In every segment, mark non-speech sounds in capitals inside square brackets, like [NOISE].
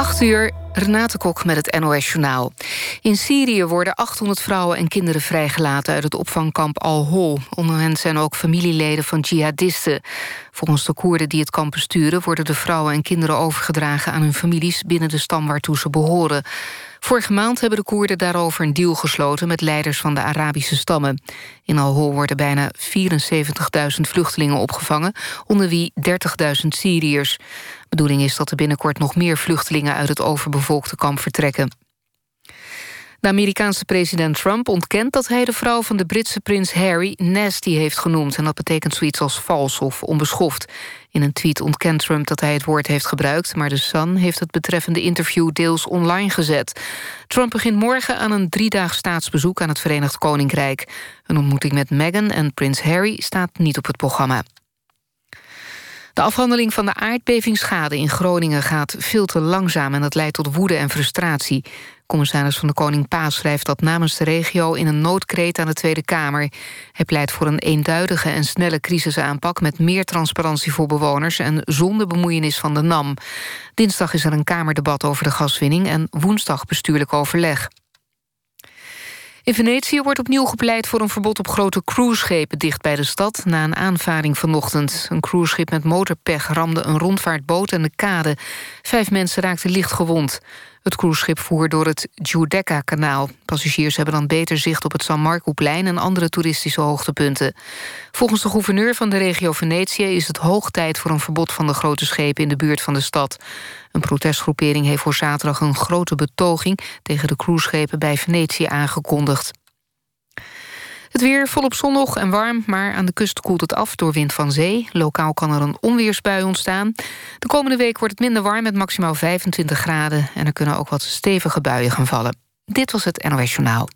8 uur, Renate Kok met het NOS Journaal. In Syrië worden 800 vrouwen en kinderen vrijgelaten... uit het opvangkamp Al-Hol. Onder hen zijn ook familieleden van jihadisten. Volgens de Koerden die het kamp besturen... worden de vrouwen en kinderen overgedragen aan hun families... binnen de stam waartoe ze behoren. Vorige maand hebben de Koerden daarover een deal gesloten... met leiders van de Arabische stammen. In Al-Hol worden bijna 74.000 vluchtelingen opgevangen... onder wie 30.000 Syriërs. Bedoeling is dat er binnenkort nog meer vluchtelingen... uit het overbevolkte kamp vertrekken. De Amerikaanse president Trump ontkent dat hij de vrouw van de Britse prins Harry nasty heeft genoemd. En dat betekent zoiets als vals of onbeschoft. In een tweet ontkent Trump dat hij het woord heeft gebruikt... maar de Sun heeft het betreffende interview deels online gezet. Trump begint morgen aan een driedaags staatsbezoek aan het Verenigd Koninkrijk. Een ontmoeting met Meghan en prins Harry staat niet op het programma. De afhandeling van de aardbevingsschade in Groningen gaat veel te langzaam... en dat leidt tot woede en frustratie. Commissaris van de Koning Paas schrijft dat namens de regio... in een noodkreet aan de Tweede Kamer. Hij pleit voor een eenduidige en snelle crisisaanpak... met meer transparantie voor bewoners en zonder bemoeienis van de NAM. Dinsdag is er een Kamerdebat over de gaswinning... en woensdag bestuurlijk overleg. In Venetië wordt opnieuw gepleit voor een verbod op grote cruiseschepen dicht bij de stad na een aanvaring vanochtend. Een cruiseschip met motorpech ramde een rondvaartboot en de kade. Vijf mensen raakten licht gewond. Het cruiseschip voer door het Giudecca-kanaal. Passagiers hebben dan beter zicht op het San Marco-plein... en andere toeristische hoogtepunten. Volgens de gouverneur van de regio Venetië... is het hoog tijd voor een verbod van de grote schepen... in de buurt van de stad. Een protestgroepering heeft voor zaterdag een grote betoging... tegen de cruiseschepen bij Venetië aangekondigd. Het weer volop zonnig en warm, maar aan de kust koelt het af door wind van zee. Lokaal kan er een onweersbui ontstaan. De komende week wordt het minder warm met maximaal 25 graden... en er kunnen ook wat stevige buien gaan vallen. Dit was het NOS Journaal.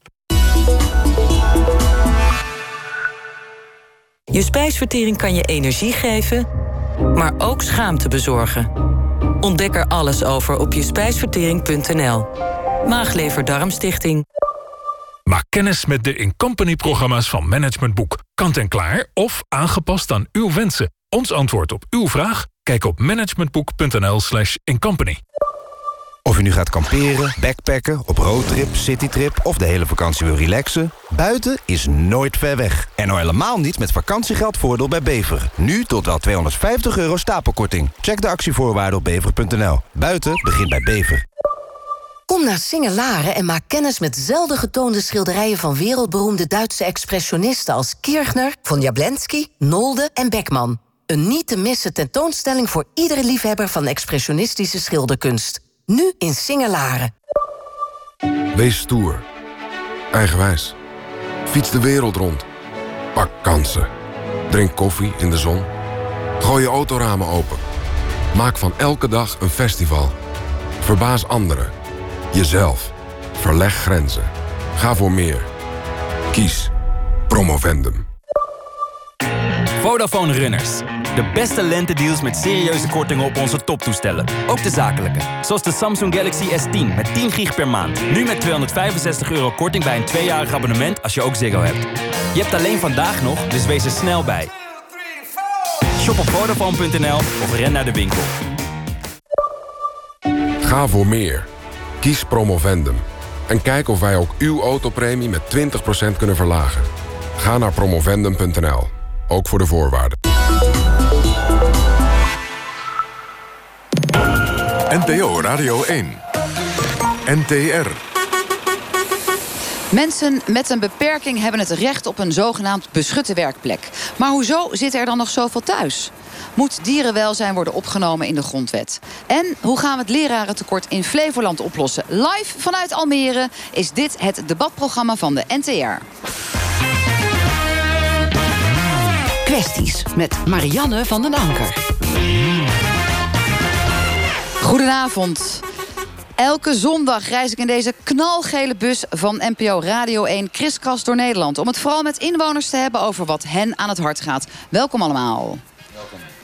Je spijsvertering kan je energie geven, maar ook schaamte bezorgen. Ontdek er alles over op je spijsvertering.nl. Maaglever-darmstichting. Maak kennis met de Incompany-programma's van Management Boek. Kant en klaar of aangepast aan uw wensen. Ons antwoord op uw vraag? Kijk op managementboek.nl slash incompany. Of u nu gaat kamperen, backpacken, op roadtrip, citytrip... of de hele vakantie wil relaxen... buiten is nooit ver weg. En al helemaal niet met vakantiegeldvoordeel bij Bever. Nu tot wel 250 euro stapelkorting. Check de actievoorwaarden op bever.nl. Buiten begint bij Bever. Kom naar Singelaren en maak kennis met zelden getoonde schilderijen... van wereldberoemde Duitse expressionisten als Kirchner, von Jablensky, Nolde en Beckman. Een niet te missen tentoonstelling voor iedere liefhebber van expressionistische schilderkunst. Nu in Singelaren. Wees stoer. Eigenwijs. Fiets de wereld rond. Pak kansen. Drink koffie in de zon. Gooi je autoramen open. Maak van elke dag een festival. Verbaas anderen. Jezelf. Verleg grenzen. Ga voor meer. Kies Promovendum. Vodafone Runners. De beste lentedeals met serieuze kortingen op onze toptoestellen. Ook de zakelijke. Zoals de Samsung Galaxy S10 met 10 gig per maand. Nu met 265 euro korting bij een tweejarig abonnement als je ook Ziggo hebt. Je hebt alleen vandaag nog, dus wees er snel bij. Shop op Vodafone.nl of ren naar de winkel. Ga voor meer. Kies Promovendum. En kijk of wij ook uw autopremie met 20% kunnen verlagen. Ga naar promovendum.nl. Ook voor de voorwaarden. NPO Radio 1. NTR. Mensen met een beperking hebben het recht op een zogenaamd beschutte werkplek. Maar hoezo zit er dan nog zoveel thuis? Moet dierenwelzijn worden opgenomen in de grondwet? En hoe gaan we het lerarentekort in Flevoland oplossen? Live vanuit Almere is dit het debatprogramma van de NTR. Kwesties met Marianne van den Anker. Goedenavond. Elke zondag reis ik in deze knalgele bus van NPO Radio 1 kriskras door Nederland... om het vooral met inwoners te hebben over wat hen aan het hart gaat. Welkom allemaal.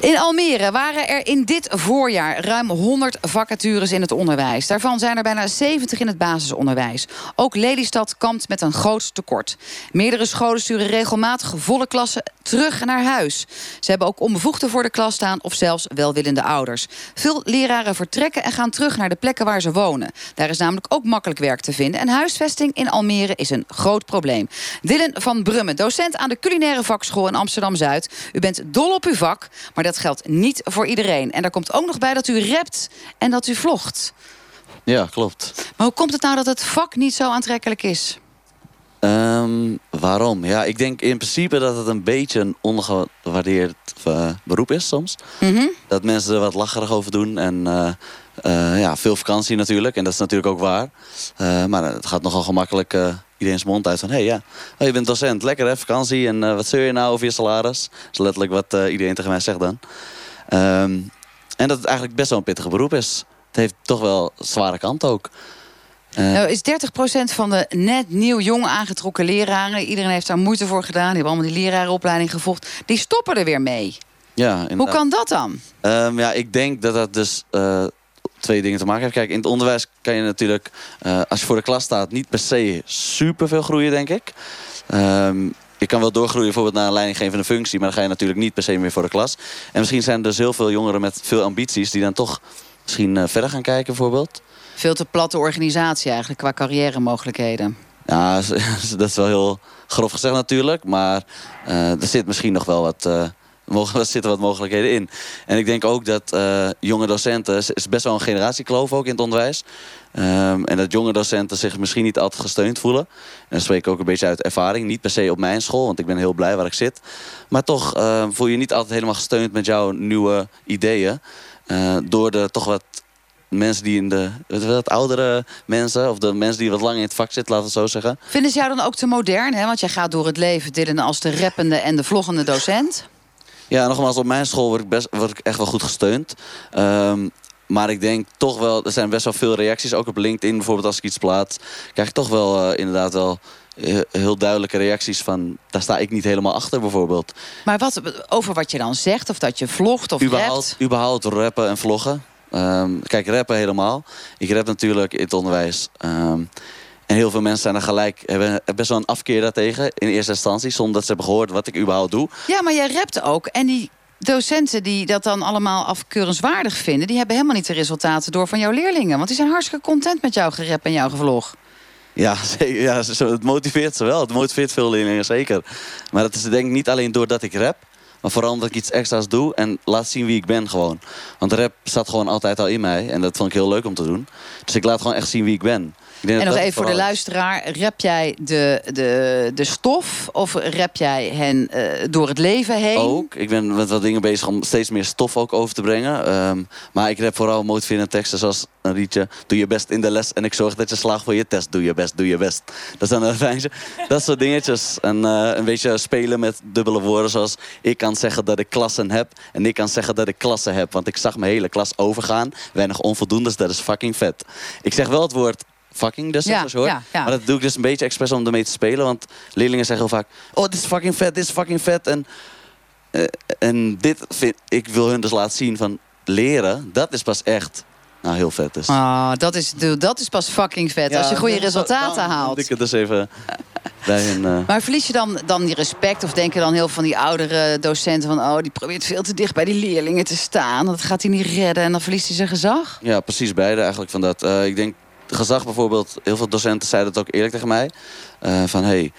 In Almere waren er in dit voorjaar ruim 100 vacatures in het onderwijs. Daarvan zijn er bijna 70 in het basisonderwijs. Ook Lelystad kampt met een groot tekort. Meerdere scholen sturen regelmatig volle klassen terug naar huis. Ze hebben ook onbevoegden voor de klas staan of zelfs welwillende ouders. Veel leraren vertrekken en gaan terug naar de plekken waar ze wonen. Daar is namelijk ook makkelijk werk te vinden. En huisvesting in Almere is een groot probleem. Dylan van Brummen, docent aan de culinaire vakschool in Amsterdam-Zuid. U bent dol op uw vak, maar dat geldt niet voor iedereen. En daar komt ook nog bij dat u rapt en dat u vlogt. Ja, klopt. Maar hoe komt het nou dat het vak niet zo aantrekkelijk is? Ehm, waarom? Ja, ik denk in principe dat het een beetje een ondergewaardeerd uh, beroep is soms. Mhm. Dat mensen er wat lacherig over doen. En uh, uh, ja, veel vakantie natuurlijk. En dat is natuurlijk ook waar. maar het gaat nogal gemakkelijk iedereen's mond uit van... hé hey, ja, oh, je bent docent, lekker hè, vakantie. En wat zeur je nou over je salaris? Dat is letterlijk wat iedereen tegen mij zegt dan. Um, en dat het eigenlijk best wel een pittige beroep is. Het heeft toch wel zware kant ook. Uh, nou, is 30% van de net nieuw jong aangetrokken leraren... iedereen heeft daar moeite voor gedaan, die hebben allemaal die lerarenopleiding gevolgd... die stoppen er weer mee. Ja, inderdaad. Hoe kan dat dan? Um, ja, ik denk dat dat dus uh, twee dingen te maken heeft. Kijk, in het onderwijs kan je natuurlijk, uh, als je voor de klas staat... niet per se super veel groeien, denk ik. Um, je kan wel doorgroeien bijvoorbeeld naar een leidinggevende functie... maar dan ga je natuurlijk niet per se meer voor de klas. En misschien zijn er dus heel veel jongeren met veel ambities... die dan toch misschien verder gaan kijken bijvoorbeeld veel te platte organisatie eigenlijk qua carrière mogelijkheden. Ja, [LAUGHS] dat is wel heel grof gezegd natuurlijk. Maar uh, er zit misschien nog wel wat, [LAUGHS] er zitten wat mogelijkheden in. En ik denk ook dat uh, jonge docenten... is best wel een generatiekloof ook in het onderwijs. Um, en dat jonge docenten zich misschien niet altijd gesteund voelen. En dat spreek ik ook een beetje uit ervaring. Niet per se op mijn school, want ik ben heel blij waar ik zit. Maar toch voel je niet altijd helemaal gesteund met jouw nieuwe ideeën. door er toch wat mensen die in de wat oudere mensen, of de mensen die wat langer in het vak zitten, laten we het zo zeggen. Vinden ze jou dan ook te modern? Hè? Want jij gaat door het leven, Dylan, als de rappende en de vloggende docent. Ja, nogmaals, op mijn school word ik, best, word ik echt wel goed gesteund. Um, maar ik denk toch wel, er zijn best wel veel reacties. Ook op LinkedIn bijvoorbeeld, als ik iets plaats, krijg ik toch wel uh, inderdaad wel heel duidelijke reacties van... daar sta ik niet helemaal achter bijvoorbeeld. Maar wat, over wat je dan zegt, of dat je vlogt of überhaupt, rapt? Überhaupt rappen en vloggen. Um, kijk, rappen helemaal. Ik rap natuurlijk in het onderwijs. Um, en heel veel mensen zijn er gelijk, hebben best wel een afkeer daartegen in eerste instantie. Zonder dat ze hebben gehoord wat ik überhaupt doe. Ja, maar jij rapt ook. En die docenten die dat dan allemaal afkeurenswaardig vinden... die hebben helemaal niet de resultaten door van jouw leerlingen. Want die zijn hartstikke content met jouw gerap en jouw gevlog. Ja, [LAUGHS] ja, het motiveert ze wel. Het motiveert veel leerlingen, zeker. Maar dat is denk ik niet alleen doordat ik rap... Maar vooral omdat ik iets extra's doe en laat zien wie ik ben gewoon. Want rap staat gewoon altijd al in mij. En dat vond ik heel leuk om te doen. Dus ik laat gewoon echt zien wie ik ben. En nog even voor de luisteraar. Rap jij de, de, de stof of rap jij hen uh, door het leven heen? Ook. Ik ben met wat dingen bezig om steeds meer stof ook over te brengen. Um, maar ik rap vooral motiverende teksten zoals een liedje... Doe je best in de les en ik zorg dat je slaagt voor je test. Doe je best, doe je best. Dat dan een. Dat soort dingetjes. En uh, een beetje spelen met dubbele woorden zoals... Ik kan zeggen dat ik klassen heb en ik kan zeggen dat ik klassen heb. Want ik zag mijn hele klas overgaan. Weinig onvoldoendes, dat is fucking vet. Ik zeg wel het woord fucking dus, ja, hoor. Ja, ja. Maar dat doe ik dus een beetje expres om ermee te spelen. Want leerlingen zeggen heel vaak... Oh, dit is fucking vet, dit is fucking vet. En, uh, en dit vind ik wil hun dus laten zien van leren. Dat is pas echt nou, heel vet. Dus. Oh, dat, is, dat is pas fucking vet. als je goede resultaten dan, haalt. ik het dus even bij hun... Uh... Maar verlies je dan, dan die respect? Of denken dan heel veel van die oudere docenten van... oh, die probeert veel te dicht bij die leerlingen te staan. Dat gaat hij niet redden en dan verliest hij zijn gezag? Ja, precies beide eigenlijk van dat. Uh, ik denk gezag bijvoorbeeld, heel veel docenten zeiden het ook eerlijk tegen mij. Uh, van hé, hey,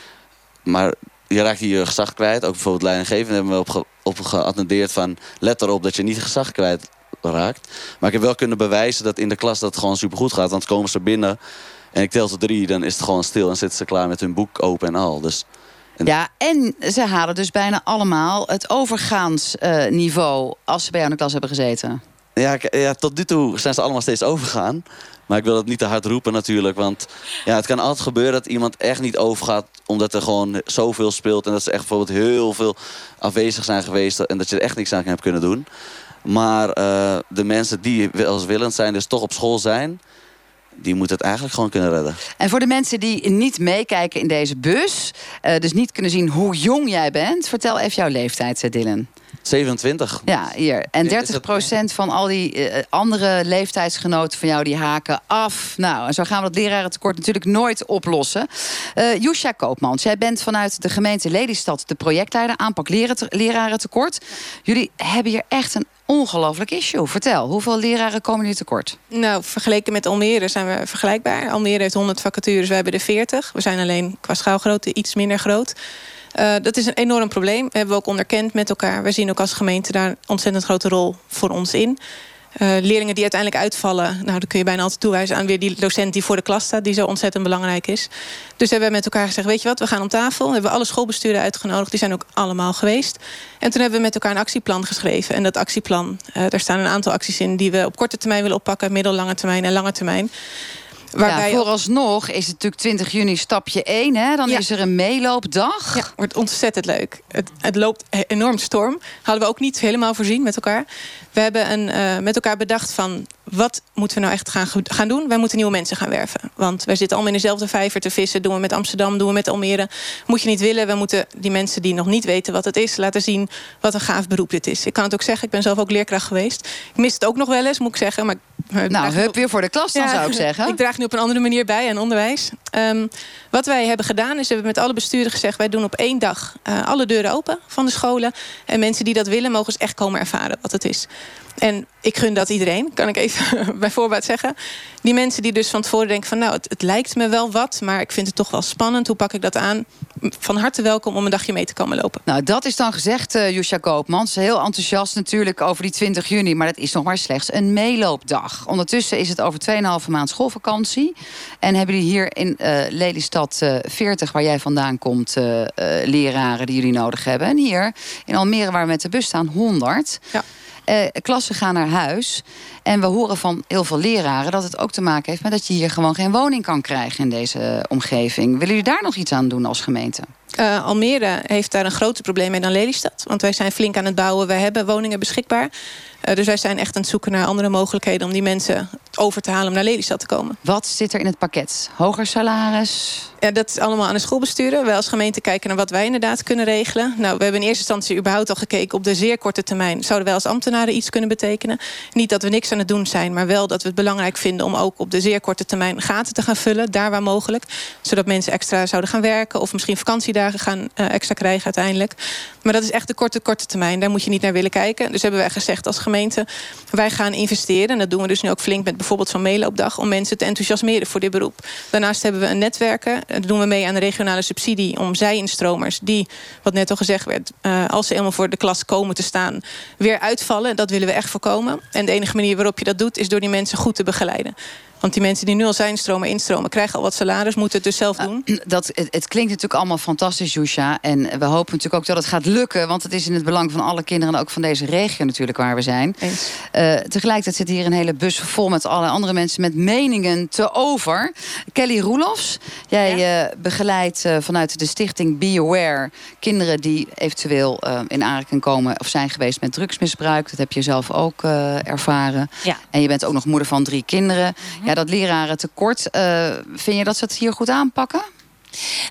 maar je raakt hier je gezag kwijt. Ook bijvoorbeeld leidinggevenden hebben we op, geattendeerd van... let erop dat je niet gezag kwijt raakt. Maar ik heb wel kunnen bewijzen dat in de klas dat gewoon supergoed gaat. Want komen ze binnen en ik tel tot drie, dan is het gewoon stil... en zitten ze klaar met hun boek open en al. Dus ja, en ze halen dus bijna allemaal het overgaansniveau... als ze bij jou in de klas hebben gezeten. Ja, ja, tot nu toe zijn ze allemaal steeds overgaan. Maar ik wil het niet te hard roepen natuurlijk. Want ja, het kan altijd gebeuren dat iemand echt niet overgaat... omdat er gewoon zoveel speelt. En dat ze echt bijvoorbeeld heel veel afwezig zijn geweest... en dat je er echt niks aan hebt kunnen doen. Maar uh, de mensen die welwillend zijn, dus toch op school zijn... die moet het eigenlijk gewoon kunnen redden. En voor de mensen die niet meekijken in deze bus... Uh, dus niet kunnen zien hoe jong jij bent... vertel even jouw leeftijd, Dylan. 27. Ja, hier. En 30 procent van al die uh, andere leeftijdsgenoten van jou... die haken af. Nou, en zo gaan we dat lerarentekort natuurlijk nooit oplossen. Uh, Jusha Koopmans, jij bent vanuit de gemeente Lelystad... de projectleider aanpak lerarentekort. Jullie hebben hier echt een ongelooflijk issue. Vertel, hoeveel leraren komen hier tekort? Nou, vergeleken met Almere zijn we vergelijkbaar. Almere heeft 100 vacatures, wij hebben er 40. We zijn alleen qua schaalgrootte iets minder groot. Uh, dat is een enorm probleem. Dat hebben we ook onderkend met elkaar. We zien ook als gemeente daar een ontzettend grote rol voor ons in. Uh, leerlingen die uiteindelijk uitvallen... nou, dan kun je bijna altijd toewijzen aan weer die docent die voor de klas staat... die zo ontzettend belangrijk is. Dus hebben we met elkaar gezegd, weet je wat, we gaan om tafel. We hebben alle schoolbesturen uitgenodigd, die zijn ook allemaal geweest. En toen hebben we met elkaar een actieplan geschreven. En dat actieplan, uh, daar staan een aantal acties in... die we op korte termijn willen oppakken, middellange termijn en lange termijn. Waarbij ja, vooralsnog is het natuurlijk 20 juni stapje 1. Hè? Dan ja. is er een meeloopdag. Ja, wordt ontzettend leuk. Het, het loopt enorm storm. Hadden we ook niet helemaal voorzien met elkaar. We hebben een, uh, met elkaar bedacht van... wat moeten we nou echt gaan, gaan doen? Wij moeten nieuwe mensen gaan werven. Want wij zitten allemaal in dezelfde vijver te vissen. Doen we met Amsterdam, doen we met Almere. Moet je niet willen. We moeten die mensen die nog niet weten wat het is... laten zien wat een gaaf beroep dit is. Ik kan het ook zeggen, ik ben zelf ook leerkracht geweest. Ik mis het ook nog wel eens, moet ik zeggen. Maar nou, hup weer voor de klas dan, ja, zou ik zeggen. Ik draag nu op een andere manier bij aan onderwijs. Um, wat wij hebben gedaan is, we hebben met alle besturen gezegd... wij doen op één dag uh, alle deuren open van de scholen. En mensen die dat willen, mogen eens echt komen ervaren wat het is. En ik gun dat iedereen, kan ik even [LAUGHS] bij voorbaat zeggen. Die mensen die dus van tevoren denken van... nou, het, het, lijkt me wel wat, maar ik vind het toch wel spannend. Hoe pak ik dat aan? Van harte welkom om een dagje mee te komen lopen. Nou, dat is dan gezegd, uh, Jusha Koopmans. Heel enthousiast natuurlijk over die 20 juni... maar dat is nog maar slechts een meeloopdag. Ondertussen is het over 2,5 maand schoolvakantie. En hebben jullie hier in uh, Lelystad uh, 40, waar jij vandaan komt... Uh, leraren die jullie nodig hebben. En hier in Almere, waar we met de bus staan, 100... Ja. Klassen gaan naar huis. En we horen van heel veel leraren dat het ook te maken heeft met dat je hier gewoon geen woning kan krijgen in deze omgeving. Willen jullie daar nog iets aan doen als gemeente? Uh, Almere heeft daar een groter probleem mee dan Lelystad. Want wij zijn flink aan het bouwen. Wij hebben woningen beschikbaar. Uh, dus wij zijn echt aan het zoeken naar andere mogelijkheden... om die mensen over te halen om naar Lelystad te komen. Wat zit er in het pakket? Hoger salaris? Ja, dat is allemaal aan de schoolbesturen. Wij als gemeente kijken naar wat wij inderdaad kunnen regelen. Nou, we hebben in eerste instantie überhaupt al gekeken... op de zeer korte termijn. Zouden wij als ambtenaren iets kunnen betekenen? Niet dat we niks aan het doen zijn... maar wel dat we het belangrijk vinden om ook op de zeer korte termijn... gaten te gaan vullen, daar waar mogelijk. Zodat mensen extra zouden gaan werken... of misschien vakantiedagen gaan uh, extra krijgen uiteindelijk. Maar dat is echt de korte, korte termijn. Daar moet je niet naar willen kijken. Dus hebben wij gezegd als gemeente... wij gaan investeren. En dat doen we dus nu ook flink met bijvoorbeeld zo'n meeloopdag... om mensen te enthousiasmeren voor dit beroep. Daarnaast hebben we een netwerken. Doen we mee aan de regionale subsidie om zij-instromers... die, wat net al gezegd werd... Uh, als ze helemaal voor de klas komen te staan... weer uitvallen. Dat willen we echt voorkomen. En de enige manier waarop je dat doet... is door die mensen goed te begeleiden. Want die mensen die nu al zijn stromen instromen... krijgen al wat salaris, moeten het dus zelf doen. [CLEARS THROAT] Dat, het, het klinkt natuurlijk allemaal fantastisch, Jusha. En we hopen natuurlijk ook dat het gaat lukken. Want het is in het belang van alle kinderen... en ook van deze regio natuurlijk waar we zijn. Uh, tegelijkertijd zit hier een hele bus vol met alle andere mensen... met meningen te over. Kelly Roelofs, jij ja. uh, begeleidt uh, vanuit de stichting Be Aware... kinderen die eventueel in aanraking komen... of zijn geweest met drugsmisbruik. Dat heb je zelf ook ervaren. Ja. En je bent ook nog moeder van drie kinderen... Ja, dat leraren tekort. Uh, vind je dat ze het hier goed aanpakken?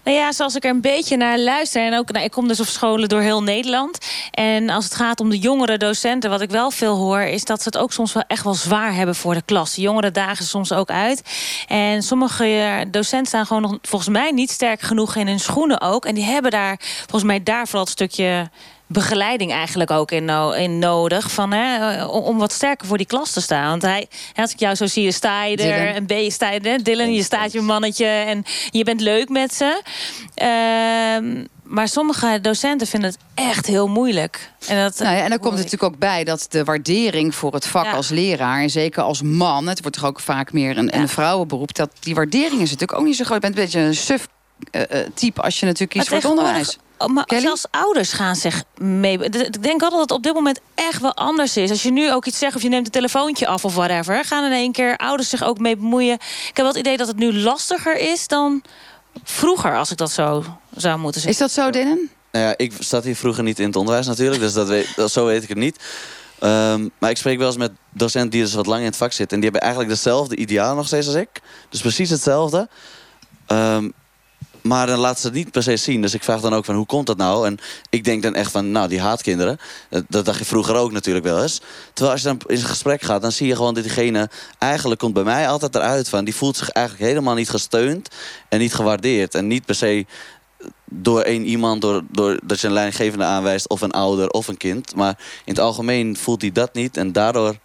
Nou ja, zoals ik er een beetje naar luister... en ook, nou, ik kom dus op scholen door heel Nederland... en als het gaat om de jongere docenten... wat ik wel veel hoor, is dat ze het ook soms wel echt wel zwaar hebben voor de klas. De jongeren dagen soms ook uit. En sommige docenten staan gewoon nog volgens mij niet sterk genoeg in hun schoenen ook. En die hebben daar volgens mij daar vooral het stukje begeleiding eigenlijk ook in, no in nodig. Van, hè, om wat sterker voor die klas te staan. Want hij, als ik jou zo zie, sta je er. En B, sta je er. Dylan, je staat je mannetje. En je bent leuk met ze. Uh, maar sommige docenten vinden het echt heel moeilijk. En, dat, nou ja, en dan komt er natuurlijk ook bij dat de waardering voor het vak ja. als leraar... en zeker als man, het wordt toch ook vaak meer een, ja. een vrouwenberoep... dat die waardering is natuurlijk ook niet zo groot. Je bent een beetje een suf uh, type als je natuurlijk kiest voor het onderwijs. Oh, maar Kelly? zelfs ouders gaan zich mee... Ik denk altijd dat het op dit moment echt wel anders is. Als je nu ook iets zegt of je neemt een telefoontje af of whatever... gaan in één keer ouders zich ook mee bemoeien. Ik heb wel het idee dat het nu lastiger is dan vroeger... als ik dat zo zou moeten zeggen. Is dat zo, Dinnen? Nou ja, ik zat hier vroeger niet in het onderwijs natuurlijk, dus dat weet, [LAUGHS] dat, zo weet ik het niet. Ehm, maar ik spreek wel eens met docenten die dus wat lang in het vak zitten. En die hebben eigenlijk dezelfde ideaal nog steeds als ik. Dus precies hetzelfde. Ehm, maar dan laten ze het niet per se zien. Dus ik vraag dan ook van hoe komt dat nou? En ik denk dan echt van, nou die haatkinderen. Dat, dat dacht je vroeger ook natuurlijk wel eens. Terwijl als je dan in gesprek gaat, dan zie je gewoon dat diegene... eigenlijk komt bij mij altijd eruit van... die voelt zich eigenlijk helemaal niet gesteund en niet gewaardeerd. En niet per se door één iemand, door, door dat je een leidinggevende aanwijst... of een ouder of een kind. Maar in het algemeen voelt hij dat niet. En daardoor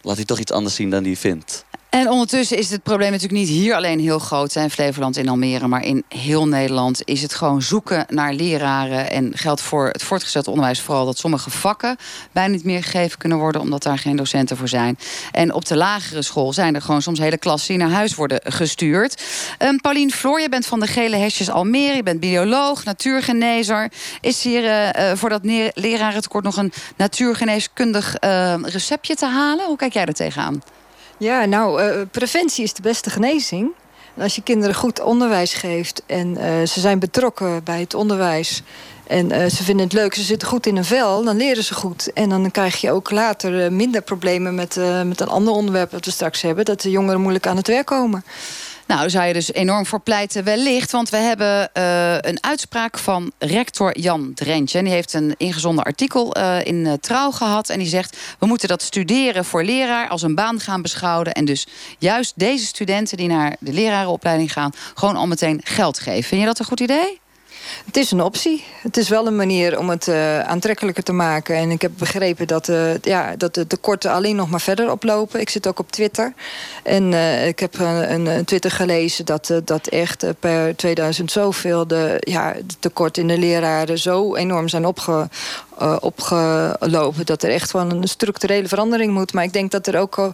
laat hij toch iets anders zien dan hij vindt. En ondertussen is het probleem natuurlijk niet hier alleen heel groot... in Flevoland, in Almere, maar in heel Nederland... is het gewoon zoeken naar leraren. En geldt voor het voortgezet onderwijs vooral... dat sommige vakken bijna niet meer gegeven kunnen worden... omdat daar geen docenten voor zijn. En op de lagere school zijn er gewoon soms hele klassen... die naar huis worden gestuurd. Um, Paulien Floor, je bent van de Gele Hesjes Almere. Je bent bioloog, natuurgenezer. Is hier uh, voor dat lerarentekort nog een natuurgeneeskundig uh, receptje te halen? Hoe kijk jij er tegenaan? Ja, nou, uh, preventie is de beste genezing. En als je kinderen goed onderwijs geeft en uh, ze zijn betrokken bij het onderwijs... en uh, ze vinden het leuk, ze zitten goed in een vel, dan leren ze goed. En dan krijg je ook later minder problemen met, met een ander onderwerp dat we straks hebben... dat de jongeren moeilijk aan het werk komen. Nou, zou je dus enorm voor pleiten wellicht. Want we hebben uh, een uitspraak van rector Jan Drentje. En die heeft een ingezonden artikel uh, in uh, Trouw gehad. En die zegt, we moeten dat studeren voor leraar als een baan gaan beschouwen. En dus juist deze studenten die naar de lerarenopleiding gaan... gewoon al meteen geld geven. Vind je dat een goed idee? Het is een optie. Het is wel een manier om het uh, aantrekkelijker te maken. En ik heb begrepen dat, uh, ja, dat de tekorten alleen nog maar verder oplopen. Ik zit ook op Twitter. En uh, ik heb een, een, Twitter gelezen dat, dat echt per 2000 zoveel... de, ja, de tekorten in de leraren zo enorm zijn opge, uh, opgelopen. Dat er echt gewoon een structurele verandering moet. Maar ik denk dat er ook uh,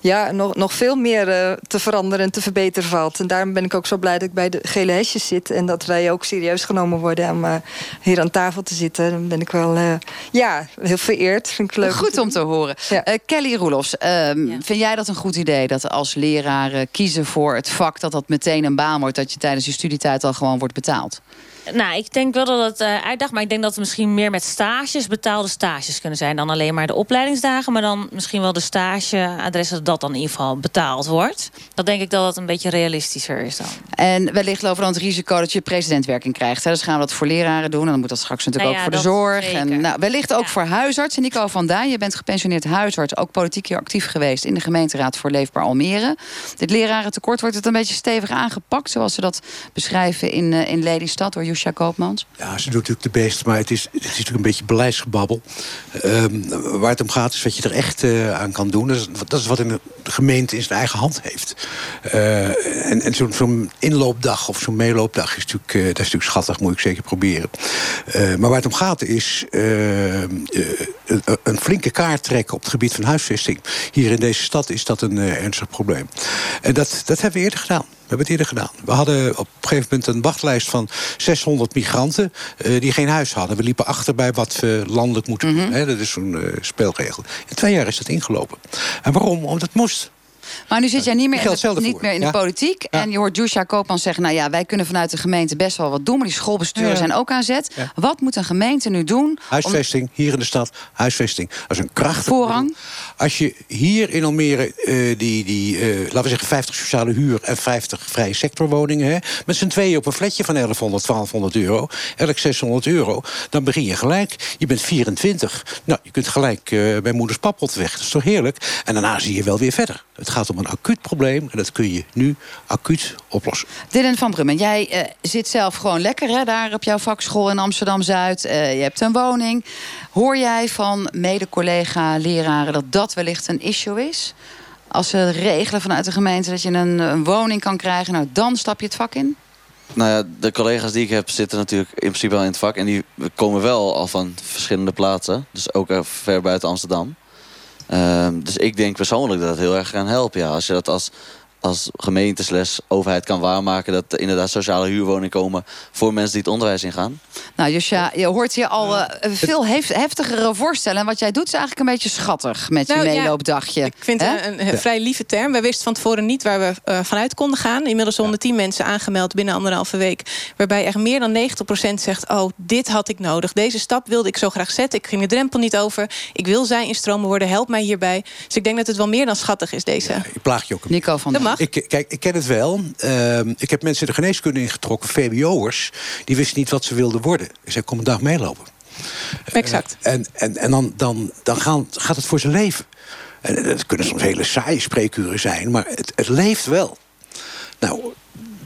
ja, nog, nog veel meer uh, te veranderen en te verbeteren valt. En daarom ben ik ook zo blij dat ik bij de gele hesjes zit. En dat wij ook serieus genomen worden om hier aan tafel te zitten. Dan ben ik wel ja, heel vereerd. Vind ik leuk. Goed om te horen. Ja. Kelly Roelofs, ehm, ja. vind jij dat een goed idee? Dat als leraren kiezen voor het vak... dat dat meteen een baan wordt... dat je tijdens je studietijd al gewoon wordt betaald? Nou, ik denk wel dat het uh, uitdaagt. Maar ik denk dat het misschien meer met stages, betaalde stages kunnen zijn. Dan alleen maar de opleidingsdagen. Maar dan misschien wel de stageadressen dat dat dan in ieder geval betaald wordt. Dan denk ik dat dat een beetje realistischer is dan. En wellicht lopen dan het risico dat je presidentwerking krijgt. Hè? Dus gaan we dat voor leraren doen. En dan moet dat straks natuurlijk nou ja, ook voor de zorg. Zeker. En nou, wellicht ook ja. voor huisartsen. Nico van Daan, je bent gepensioneerd huisarts. Ook politiek hier actief geweest in de gemeenteraad voor Leefbaar Almere. Dit lerarentekort wordt het een beetje stevig aangepakt. Zoals ze dat beschrijven in, uh, in Lelystad door Ja, ze doet natuurlijk de best, maar het is, het is natuurlijk een beetje beleidsgebabbel. Um, waar het om gaat is wat je er echt uh, aan kan doen. Dat is, wat een gemeente in zijn eigen hand heeft. Uh, en en zo'n zo inloopdag of zo'n meeloopdag is natuurlijk, uh, dat is natuurlijk schattig, moet ik zeker proberen. maar waar het om gaat is een flinke kaart trekken op het gebied van huisvesting. Hier in deze stad is dat een ernstig probleem. En dat, dat hebben we eerder gedaan. We hebben het eerder gedaan. We hadden op een gegeven moment een wachtlijst van 600 migranten... Uh, die geen huis hadden. We liepen achter bij wat we landelijk moeten doen. Mm -hmm. Dat is zo'n uh, speelregel. In twee jaar is dat ingelopen. En waarom? Omdat het moest. Maar nu zit jij niet meer in de, niet meer in de ja. politiek. Ja. En je hoort Jusha Koopman zeggen... nou ja, wij kunnen vanuit de gemeente best wel wat doen... maar die schoolbesturen ja. zijn ook aan zet. Wat moet een gemeente nu doen? Huisvesting, om... hier in de stad, huisvesting. Dat is een krachtig... Voorrang? Als je hier in Almere uh, die, die uh, laten we zeggen... 50 sociale huur en 50 vrije sectorwoningen... Hè, met z'n tweeën op een flatje van 1100, 1200 euro... elk 600 euro, dan begin je gelijk. Je bent 24. Nou, je kunt gelijk uh, bij moeders pappot weg. Dat is toch heerlijk? En daarna zie je wel weer verder. Het gaat om een acuut probleem en dat kun je nu acuut oplossen. Dylan van Brummen, jij zit zelf gewoon lekker hè, daar op jouw vakschool in Amsterdam-Zuid. Je hebt een woning. Hoor jij van mede-collega-leraren dat dat wellicht een issue is? Als ze regelen vanuit de gemeente dat je een, een woning kan krijgen... nou, dan stap je het vak in? Nou ja, de collega's die ik heb zitten natuurlijk in principe wel in het vak. En die komen wel al van verschillende plaatsen. Dus ook ver buiten Amsterdam. Um, dus ik denk persoonlijk dat het heel erg kan helpen. Ja. Als je dat als als gemeente slash overheid kan waarmaken... dat er inderdaad sociale huurwoningen komen voor mensen die het onderwijs ingaan. Nou, Josja, je hoort hier al uh, veel hef heftigere voorstellen. En wat jij doet is eigenlijk een beetje schattig met Nou, je ja, meeloopdagje. Ik vind het een, een vrij lieve term. Wij wisten van tevoren niet waar we eh, vanuit konden gaan. Inmiddels 110 mensen aangemeld binnen anderhalve week. Waarbij echt meer dan 90% zegt... oh, dit had ik nodig. Deze stap wilde ik zo graag zetten. Ik ging de drempel niet over. Ik wil zij instromen worden. Help mij hierbij. Dus ik denk dat het wel meer dan schattig is, deze... Ik plaag je ook een Nico van Dat mag. Ik, kijk, ik ken het wel. Ehm, ik heb mensen de geneeskunde ingetrokken, VWO'ers. Die wisten niet wat ze wilden worden. Ik zei, kom een dag meelopen. Exact. Eh, en en, en dan, dan, dan gaan, gaat het voor zijn leven. En dat kunnen soms hele saaie spreekuren zijn, maar het, het leeft wel. Nou,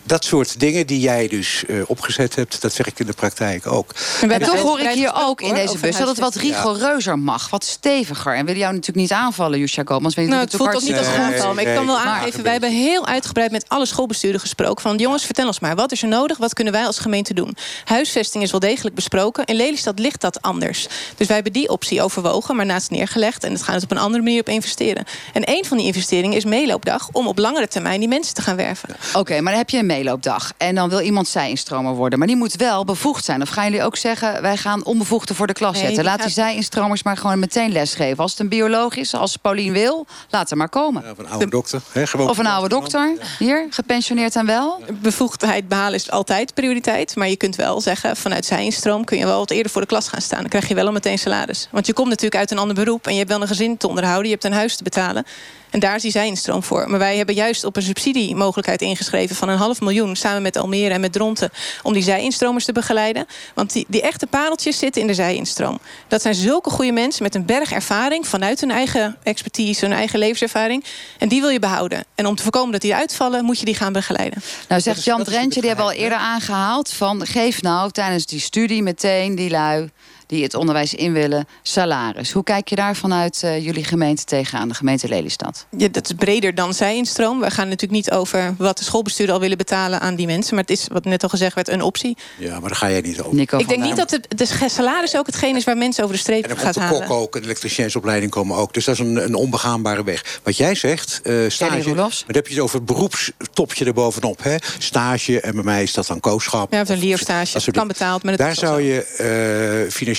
dat soort dingen die jij dus eh, opgezet hebt, dat werkt in de praktijk ook. En toch hoor ik hier ook in deze bus dat het wat rigoureuzer mag, wat steviger. En wil jou natuurlijk niet aanvallen, Jusja je Nou, het voelt ook niet als aanval. Maar ik kan wel aangeven, wij hebben heel uitgebreid met alle schoolbesturen gesproken. Van jongens, vertel ons maar, wat is er nodig? Wat kunnen wij als gemeente doen? Huisvesting is wel degelijk besproken. In Lelystad ligt dat anders. Dus wij hebben die optie overwogen, maar naast neergelegd. En het gaan het op een andere manier op investeren. En een van die investeringen is meeloopdag... om op langere termijn die mensen te gaan werven. Oké, maar dan heb je een meeloopdag. En dan wil iemand zij-instromer worden. Maar die moet wel bevoegd zijn. Of gaan jullie ook zeggen, wij gaan onbevoegden voor de klas Nee, zetten? die Laat die zij-instromers maar gewoon meteen lesgeven. Als het een bioloog is, als Paulien wil, laat haar maar komen. Of een oude dokter. Hè, gewoon Of een oude dokter, hier, gepensioneerd en wel. Bevoegdheid behalen is altijd prioriteit. Maar je kunt wel zeggen, vanuit zij-instroom... kun je wel wat eerder voor de klas gaan staan. Dan krijg je wel al meteen salaris. Want je komt natuurlijk uit een ander beroep... en je hebt wel een gezin te onderhouden, je hebt een huis te betalen. En daar is die zij-instroom voor. Maar wij hebben juist op een subsidiemogelijkheid ingeschreven... van een half miljoen samen met Almere en met Dronten... om die zij-instromers te begeleiden. Want die, die echte pareltjes zitten in de zij-instroom. Dat zijn zulke goede mensen met een berg ervaring... vanuit hun eigen expertise, hun eigen levenservaring. En die wil je behouden. En om te voorkomen dat die uitvallen... moet je die gaan begeleiden. Nou zegt Jan Drentje, die hebben we al eerder aangehaald... van geef nou tijdens die studie meteen die lui die het onderwijs in willen, salaris. Hoe kijk je daar vanuit eh, jullie gemeente tegenaan, de gemeente Lelystad? Ja, dat is breder dan zij-instroom. We gaan natuurlijk niet over wat de schoolbestuurder al willen betalen aan die mensen. Maar het is, wat net al gezegd werd, een optie. Ja, maar daar ga jij niet over. Nico ik denk niet dat het, de salaris ook hetgeen is waar mensen over de streep En dan gaat komt de halen. kok ook, en de elektriciënsopleiding komen ook. Dus dat is een, een onbegaanbare weg. Wat jij zegt, eh stage... Maar dan heb je het over het beroepstopje erbovenop. Hè? Stage, en bij mij is dat dan koosschap. Ja, of een Dat leerstage. Kan betaald, maar het Daar zou zo. je eh, financieel...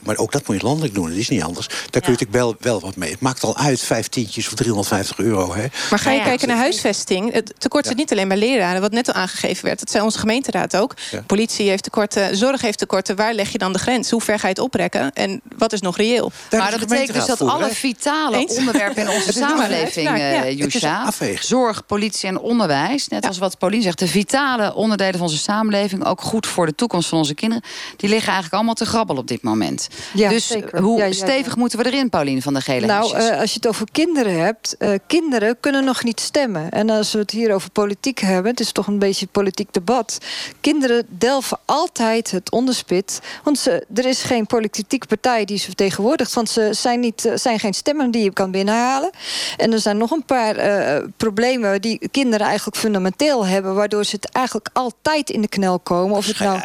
Maar ook dat moet je landelijk doen, dat is niet anders. Daar kun je natuurlijk wel, wel wat mee. Het maakt al uit, vijf tientjes of 350 euro. Hè? Maar ga je ja, kijken naar huisvesting? Het tekort zit niet alleen bij leraren, wat net al aangegeven werd. Dat zei onze gemeenteraad ook. Ja. Politie heeft tekorten, zorg heeft tekorten. Waar leg je dan de grens? Hoe ver ga je het oprekken? En wat is nog reëel? maar dat betekent dus dat alle vitale Eens? onderwerpen in [LAUGHS] onze samenleving, eh Jusha, afweging. zorg, politie en onderwijs, net als wat Paulien zegt, de vitale onderdelen van onze samenleving, ook goed voor de toekomst van onze kinderen, die liggen eigenlijk allemaal te grabbel op dit moment. Ja, dus zeker. hoe Ja, ja, ja. stevig moeten we erin, Paulien van de Gele Nou, eh, als je het over kinderen hebt, eh, kinderen kunnen nog niet stemmen. En als we het hier over politiek hebben, het is toch een beetje politiek debat. Kinderen delven altijd het onderspit. Want ze, er is geen politieke partij die ze vertegenwoordigt. Want ze zijn, niet, eh, zijn geen stemmen die je kan binnenhalen. En er zijn nog een paar eh, problemen die kinderen eigenlijk fundamenteel hebben. Waardoor ze het eigenlijk altijd in de knel komen. Of het nou...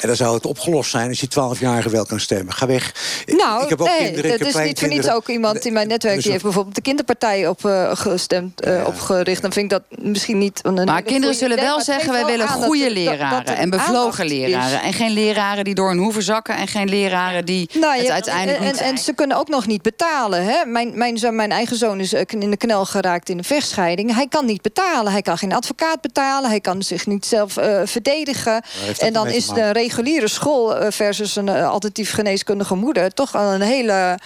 En dan zou het opgelost zijn als je 12-jarige wel kan stemmen. Ga weg. Nou, ik heb ook nee, kinderen, ik het heb is niet voor niets ook iemand in mijn netwerk... Dus die heeft bijvoorbeeld de kinderpartij op eh, gestemd, eh, opgericht. Dan vind ik dat misschien niet... Een, Maar kinderen zullen idee, wel zeggen... wij willen dat goede er- dat- dat leraren er en bevlogen is. leraren. En geen leraren die door hun hoeven zakken... en geen leraren die Nou, het ja, uiteindelijk en, niet en, en ze kunnen ook nog niet betalen. Hè? Mijn, mijn, mijn eigen zoon is eh, in de knel geraakt in een vechtscheiding. Hij kan niet betalen. Hij kan geen advocaat betalen. Hij kan zich niet zelf eh, verdedigen. En dan is de reguliere school versus een eh, alternatief geneeskundige moeder... toch al een hele...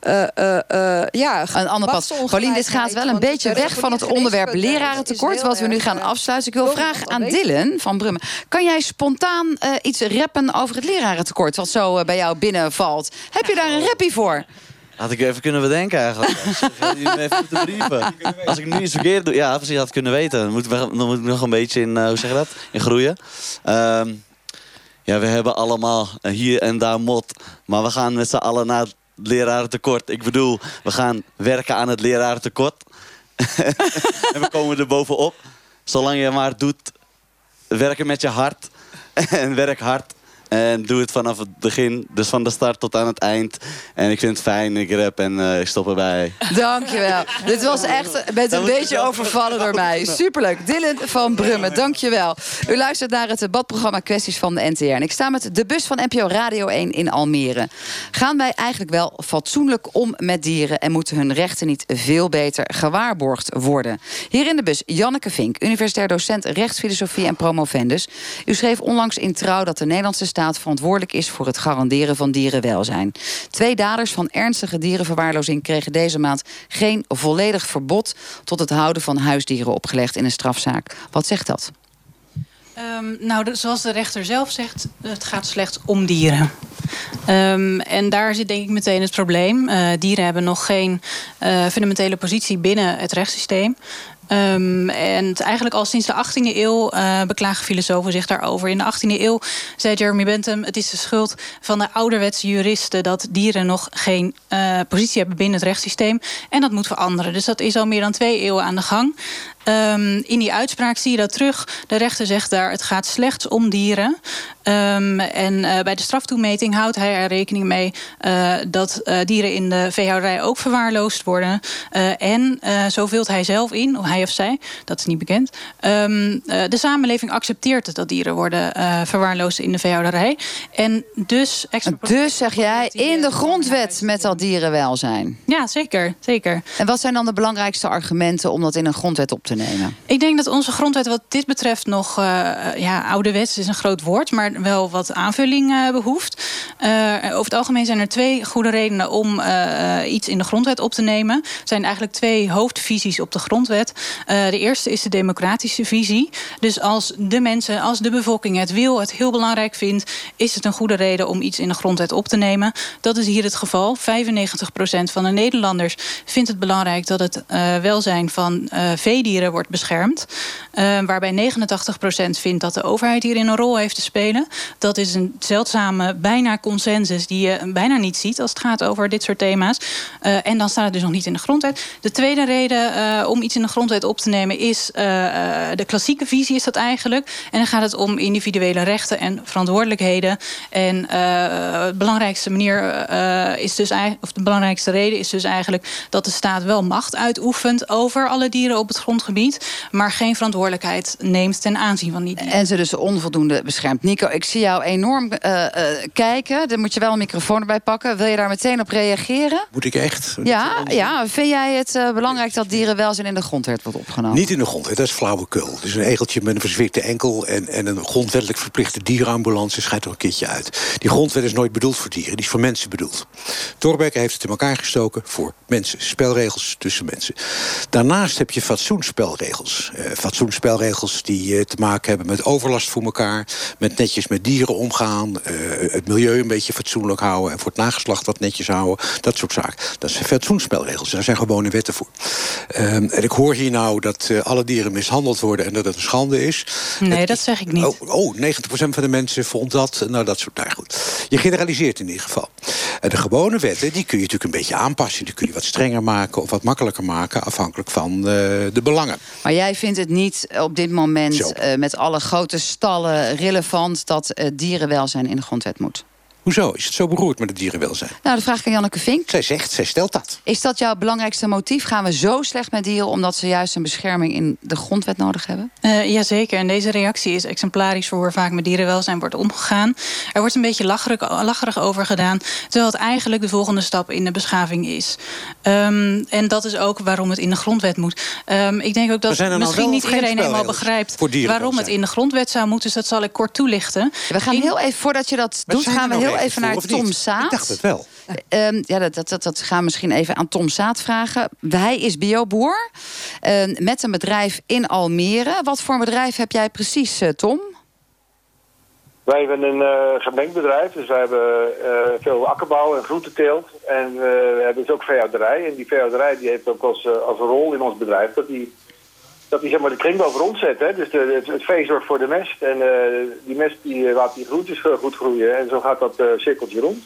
eh, eh, eh, ja, Een ander pad. Paulien, dit gaat wel een beetje weg van het onderwerp lerarentekort... wat we nu gaan afsluiten. Ik wil vragen aan Dylan van Brummen. Kan jij spontaan eh, iets rappen over het lerarentekort... wat zo bij jou binnenvalt? Heb je daar een rappie voor? Had ik even kunnen bedenken eigenlijk. [LAUGHS] Even moeten brieven. Als ik nu iets verkeerd doe, ja precies, had ik kunnen weten. Dan moet, ik- nog een beetje in, eh, hoe zeg je dat, in groeien. Ehm, ja, we hebben allemaal hier en daar mot. Maar we gaan met z'n allen naar het lerarentekort. Ik bedoel, we gaan werken aan het lerarentekort. [LAUGHS] en we komen er bovenop. Zolang je maar doet, werken met je hart. [LAUGHS] en werk hard. En doe het vanaf het begin, dus van de start tot aan het eind. En ik vind het fijn, ik rap en uh, ik stop erbij. Dankjewel. [LAUGHS] Dit was echt, bent een beetje overvallen door mij. [LAUGHS] Superleuk. Dylan van Brummen, dankjewel. U luistert naar het debatprogramma Kwesties van de NTR. En ik sta met de bus van NPO Radio 1 in Almere. Gaan wij eigenlijk wel fatsoenlijk om met dieren... en moeten hun rechten niet veel beter gewaarborgd worden? Hier in de bus Janneke Vink, universitair docent rechtsfilosofie en promovendus. U schreef onlangs in Trouw dat de Nederlandse staat verantwoordelijk is... voor het garanderen van dierenwelzijn. Twee daders van ernstige dierenverwaarlozing kregen deze maand... geen volledig verbod tot het houden van huisdieren opgelegd in een strafzaak. Wat zegt dat? Um, nou, zoals de rechter zelf zegt, het gaat slechts om dieren. Um, en daar zit denk ik meteen het probleem. Uh, dieren hebben nog geen uh, fundamentele positie binnen het rechtssysteem. Um, en eigenlijk al sinds de 18e eeuw uh, beklagen filosofen zich daarover. In de 18e eeuw zei Jeremy Bentham: het is de schuld van de ouderwetse juristen dat dieren nog geen uh, positie hebben binnen het rechtssysteem. En dat moet veranderen. Dus dat is al meer dan twee eeuwen aan de gang. Um, in die uitspraak zie je dat terug. De rechter zegt daar: het gaat slechts om dieren. Um, en uh, bij de straftoemeting houdt hij er rekening mee uh, dat uh, dieren in de veehouderij ook verwaarloosd worden. en zo vult hij zelf in, of hij of zij, dat is niet bekend. Um, de samenleving accepteert het dat dieren worden verwaarloosd in de veehouderij. En dus. Dus zeg jij in de grondwet met dat dierenwelzijn? Ja, zeker, zeker. En wat zijn dan de belangrijkste argumenten om dat in een grondwet op te nemen? Ik denk dat onze grondwet wat dit betreft nog, ja, ouderwets is een groot woord, maar wel wat aanvulling uh, behoeft. Uh, over het algemeen zijn er twee goede redenen om uh, iets in de grondwet op te nemen. Er zijn eigenlijk twee hoofdvisies op de grondwet. de eerste is de democratische visie. Dus als de mensen, als de bevolking het wil, het heel belangrijk vindt, is het een goede reden om iets in de grondwet op te nemen. Dat is hier het geval. 95% van de Nederlanders vindt het belangrijk dat het welzijn van veedieren wordt beschermd. waarbij 89% vindt dat de overheid hierin een rol heeft te spelen. Dat is een zeldzame bijna consensus die je bijna niet ziet als het gaat over dit soort thema's. Uh, en dan staat het dus nog niet in de grondwet. De tweede reden uh, om iets in de grondwet op te nemen is uh, de klassieke visie is dat eigenlijk. En dan gaat het om individuele rechten en verantwoordelijkheden. En de belangrijkste manier is dus of de belangrijkste reden is dus eigenlijk dat de staat wel macht uitoefent over alle dieren op het grondgebied, maar geen verantwoordelijkheid neemt ten aanzien van die dieren. En ze dus onvoldoende beschermt. Nico, ik zie jou enorm uh, uh, kijken. Dan moet je wel een microfoon erbij pakken. Wil je daar meteen op reageren? Moet ik echt? Ja, ja. vind jij het uh, belangrijk dat dierenwelzijn in de grondwet wordt opgenomen? Niet in de grondwet, dat is flauwekul. Het is een egeltje met een verzwikte enkel... en, en een grondwettelijk verplichte dierenambulance schijnt er een keertje uit. Die grondwet is nooit bedoeld voor dieren, die is voor mensen bedoeld. Torbeck heeft het in elkaar gestoken voor mensen. Spelregels tussen mensen. Daarnaast heb je fatsoenspelregels. fatsoenspelregels die te maken hebben met overlast voor elkaar... met netjes met dieren omgaan. Uh, het milieu een beetje fatsoenlijk houden. En voor het nageslacht wat netjes houden. Dat soort zaken. Dat zijn fatsoenspelregels. Daar zijn gewone wetten voor. Um, en ik hoor hier nou dat alle dieren mishandeld worden. En dat het een schande is. Nee, het, dat zeg ik niet. Oh, oh 90% van de mensen vond dat. Nou, dat soort. Nou goed. Je generaliseert in ieder geval. En de gewone wetten, die kun je natuurlijk een beetje aanpassen. Die kun je wat strenger maken of wat makkelijker maken. Afhankelijk van de belangen. Maar jij vindt het niet op dit moment uh, met alle grote stallen relevant dat uh, dierenwelzijn in de grondwet moet? Hoezo? Is het zo beroerd met het dierenwelzijn? Nou, dat vraag ik aan Janneke Vink. Zij zegt, zij stelt dat. Is dat jouw belangrijkste motief? Gaan we zo slecht met dieren omdat ze juist een bescherming in de grondwet nodig hebben? Uh, Jazeker. En deze reactie is exemplarisch voor hoe vaak met dierenwelzijn wordt omgegaan. Er wordt een beetje lacherig, lacherig over gedaan. Terwijl het eigenlijk de volgende stap in de beschaving is. Um, en dat is ook waarom het in de grondwet moet. Um, ik denk ook dat nou misschien niet iedereen helemaal begrijpt waarom het in de grondwet zou moeten. Dus dat zal ik kort toelichten. We gaan heel even, voordat je dat doet, gaan we heel even naar Tom Saat. Ik dacht het wel. Um, [LAUGHS] ja, dat, dat, dat, gaan we misschien even aan Tom Saat vragen. Hij is bioboer uh, met een bedrijf in Almere. Wat voor bedrijf heb jij precies, uh, Tom? Wij hebben een uh, gemengd bedrijf, dus wij hebben uh, veel akkerbouw en groenteteelt. En uh, we hebben dus ook veehouderij. En die veehouderij die heeft ook als, als rol in ons bedrijf dat die dat hij zeg maar, de kringloop rondzet. Hè? Dus de, het, het vee zorgt voor de mest. En uh, die mest die, laat die groentes goed groeien. En zo gaat dat uh, cirkeltje rond.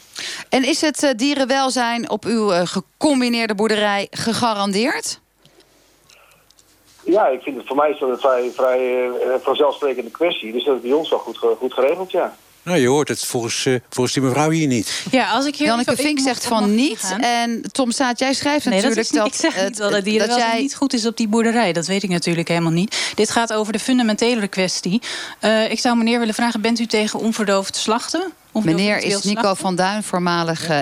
En is het uh, dierenwelzijn op uw gecombineerde boerderij gegarandeerd? Ja, ik vind het voor mij is dat een vrij, vrij vanzelfsprekende kwestie. Dus dat is bij ons wel goed, goed geregeld, ja. Nou, je hoort het volgens, uh, volgens die mevrouw hier niet. Ja, als ik hier Janneke Vink zegt van niet. En Tom Saat, jij schrijft nee, natuurlijk dat... Is, ik zeg niet wel dat die dat jij... niet goed is op die boerderij. Dat weet ik natuurlijk helemaal niet. Dit gaat over de fundamentele kwestie. Uh, ik zou meneer willen vragen, bent u tegen onverdoofd slachten? Meneer is Nico van Duin, voormalig uh,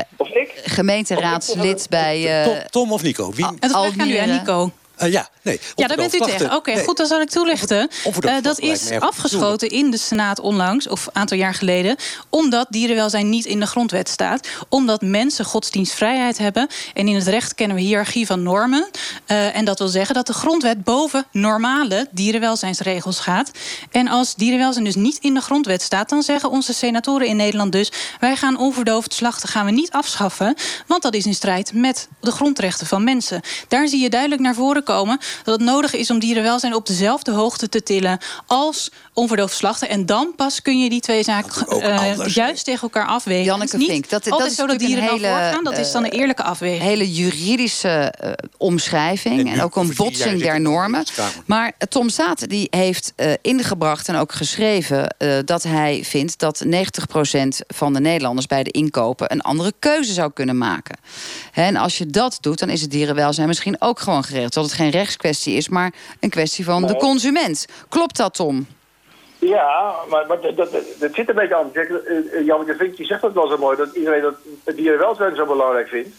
gemeenteraadslid bij... Tom, Tom, of Nico? Wie? En dat vraag ik aan u, Nico. Uh, ja, nee. Ja, daar bent u tegen. Oké, nee. goed, dan zal ik toelichten. Uh, dat is afgeschoten in de Senaat onlangs, of een aantal jaar geleden... omdat dierenwelzijn niet in de grondwet staat. Omdat mensen godsdienstvrijheid hebben. En in het recht kennen we hiërarchie van normen. Uh, en dat wil zeggen dat de grondwet boven normale dierenwelzijnsregels gaat. En als dierenwelzijn dus niet in de grondwet staat... dan zeggen onze senatoren in Nederland dus... wij gaan onverdoofd slachten gaan we niet afschaffen... want dat is in strijd met de grondrechten van mensen. Daar zie je duidelijk naar voren komen dat het nodig is om dierenwelzijn op dezelfde hoogte te tillen als onverdoofd slachten. En dan pas kun je die twee zaken uh, juist tegen elkaar afwegen. Janneke Vink, dat, dat is zo dat dieren hele, voorgaan. Dat is dan een eerlijke afweging. hele juridische uh, omschrijving en, en ook een botsing der normen. Maar Tom Zaat die heeft uh, ingebracht en ook geschreven dat hij vindt dat 90% van de Nederlanders bij de inkopen een andere keuze zou kunnen maken. En als je dat doet, dan is het dierenwelzijn misschien ook gewoon geregeld. Dat het geen rechtskwestie is, maar een kwestie van de consument. Klopt dat, Tom? Ja, maar, maar dat, dat, dat, zit een beetje aan. Uh, Jan Vink die zegt dat wel zo mooi, dat iedereen dat het dierenwelzijn zo belangrijk vindt.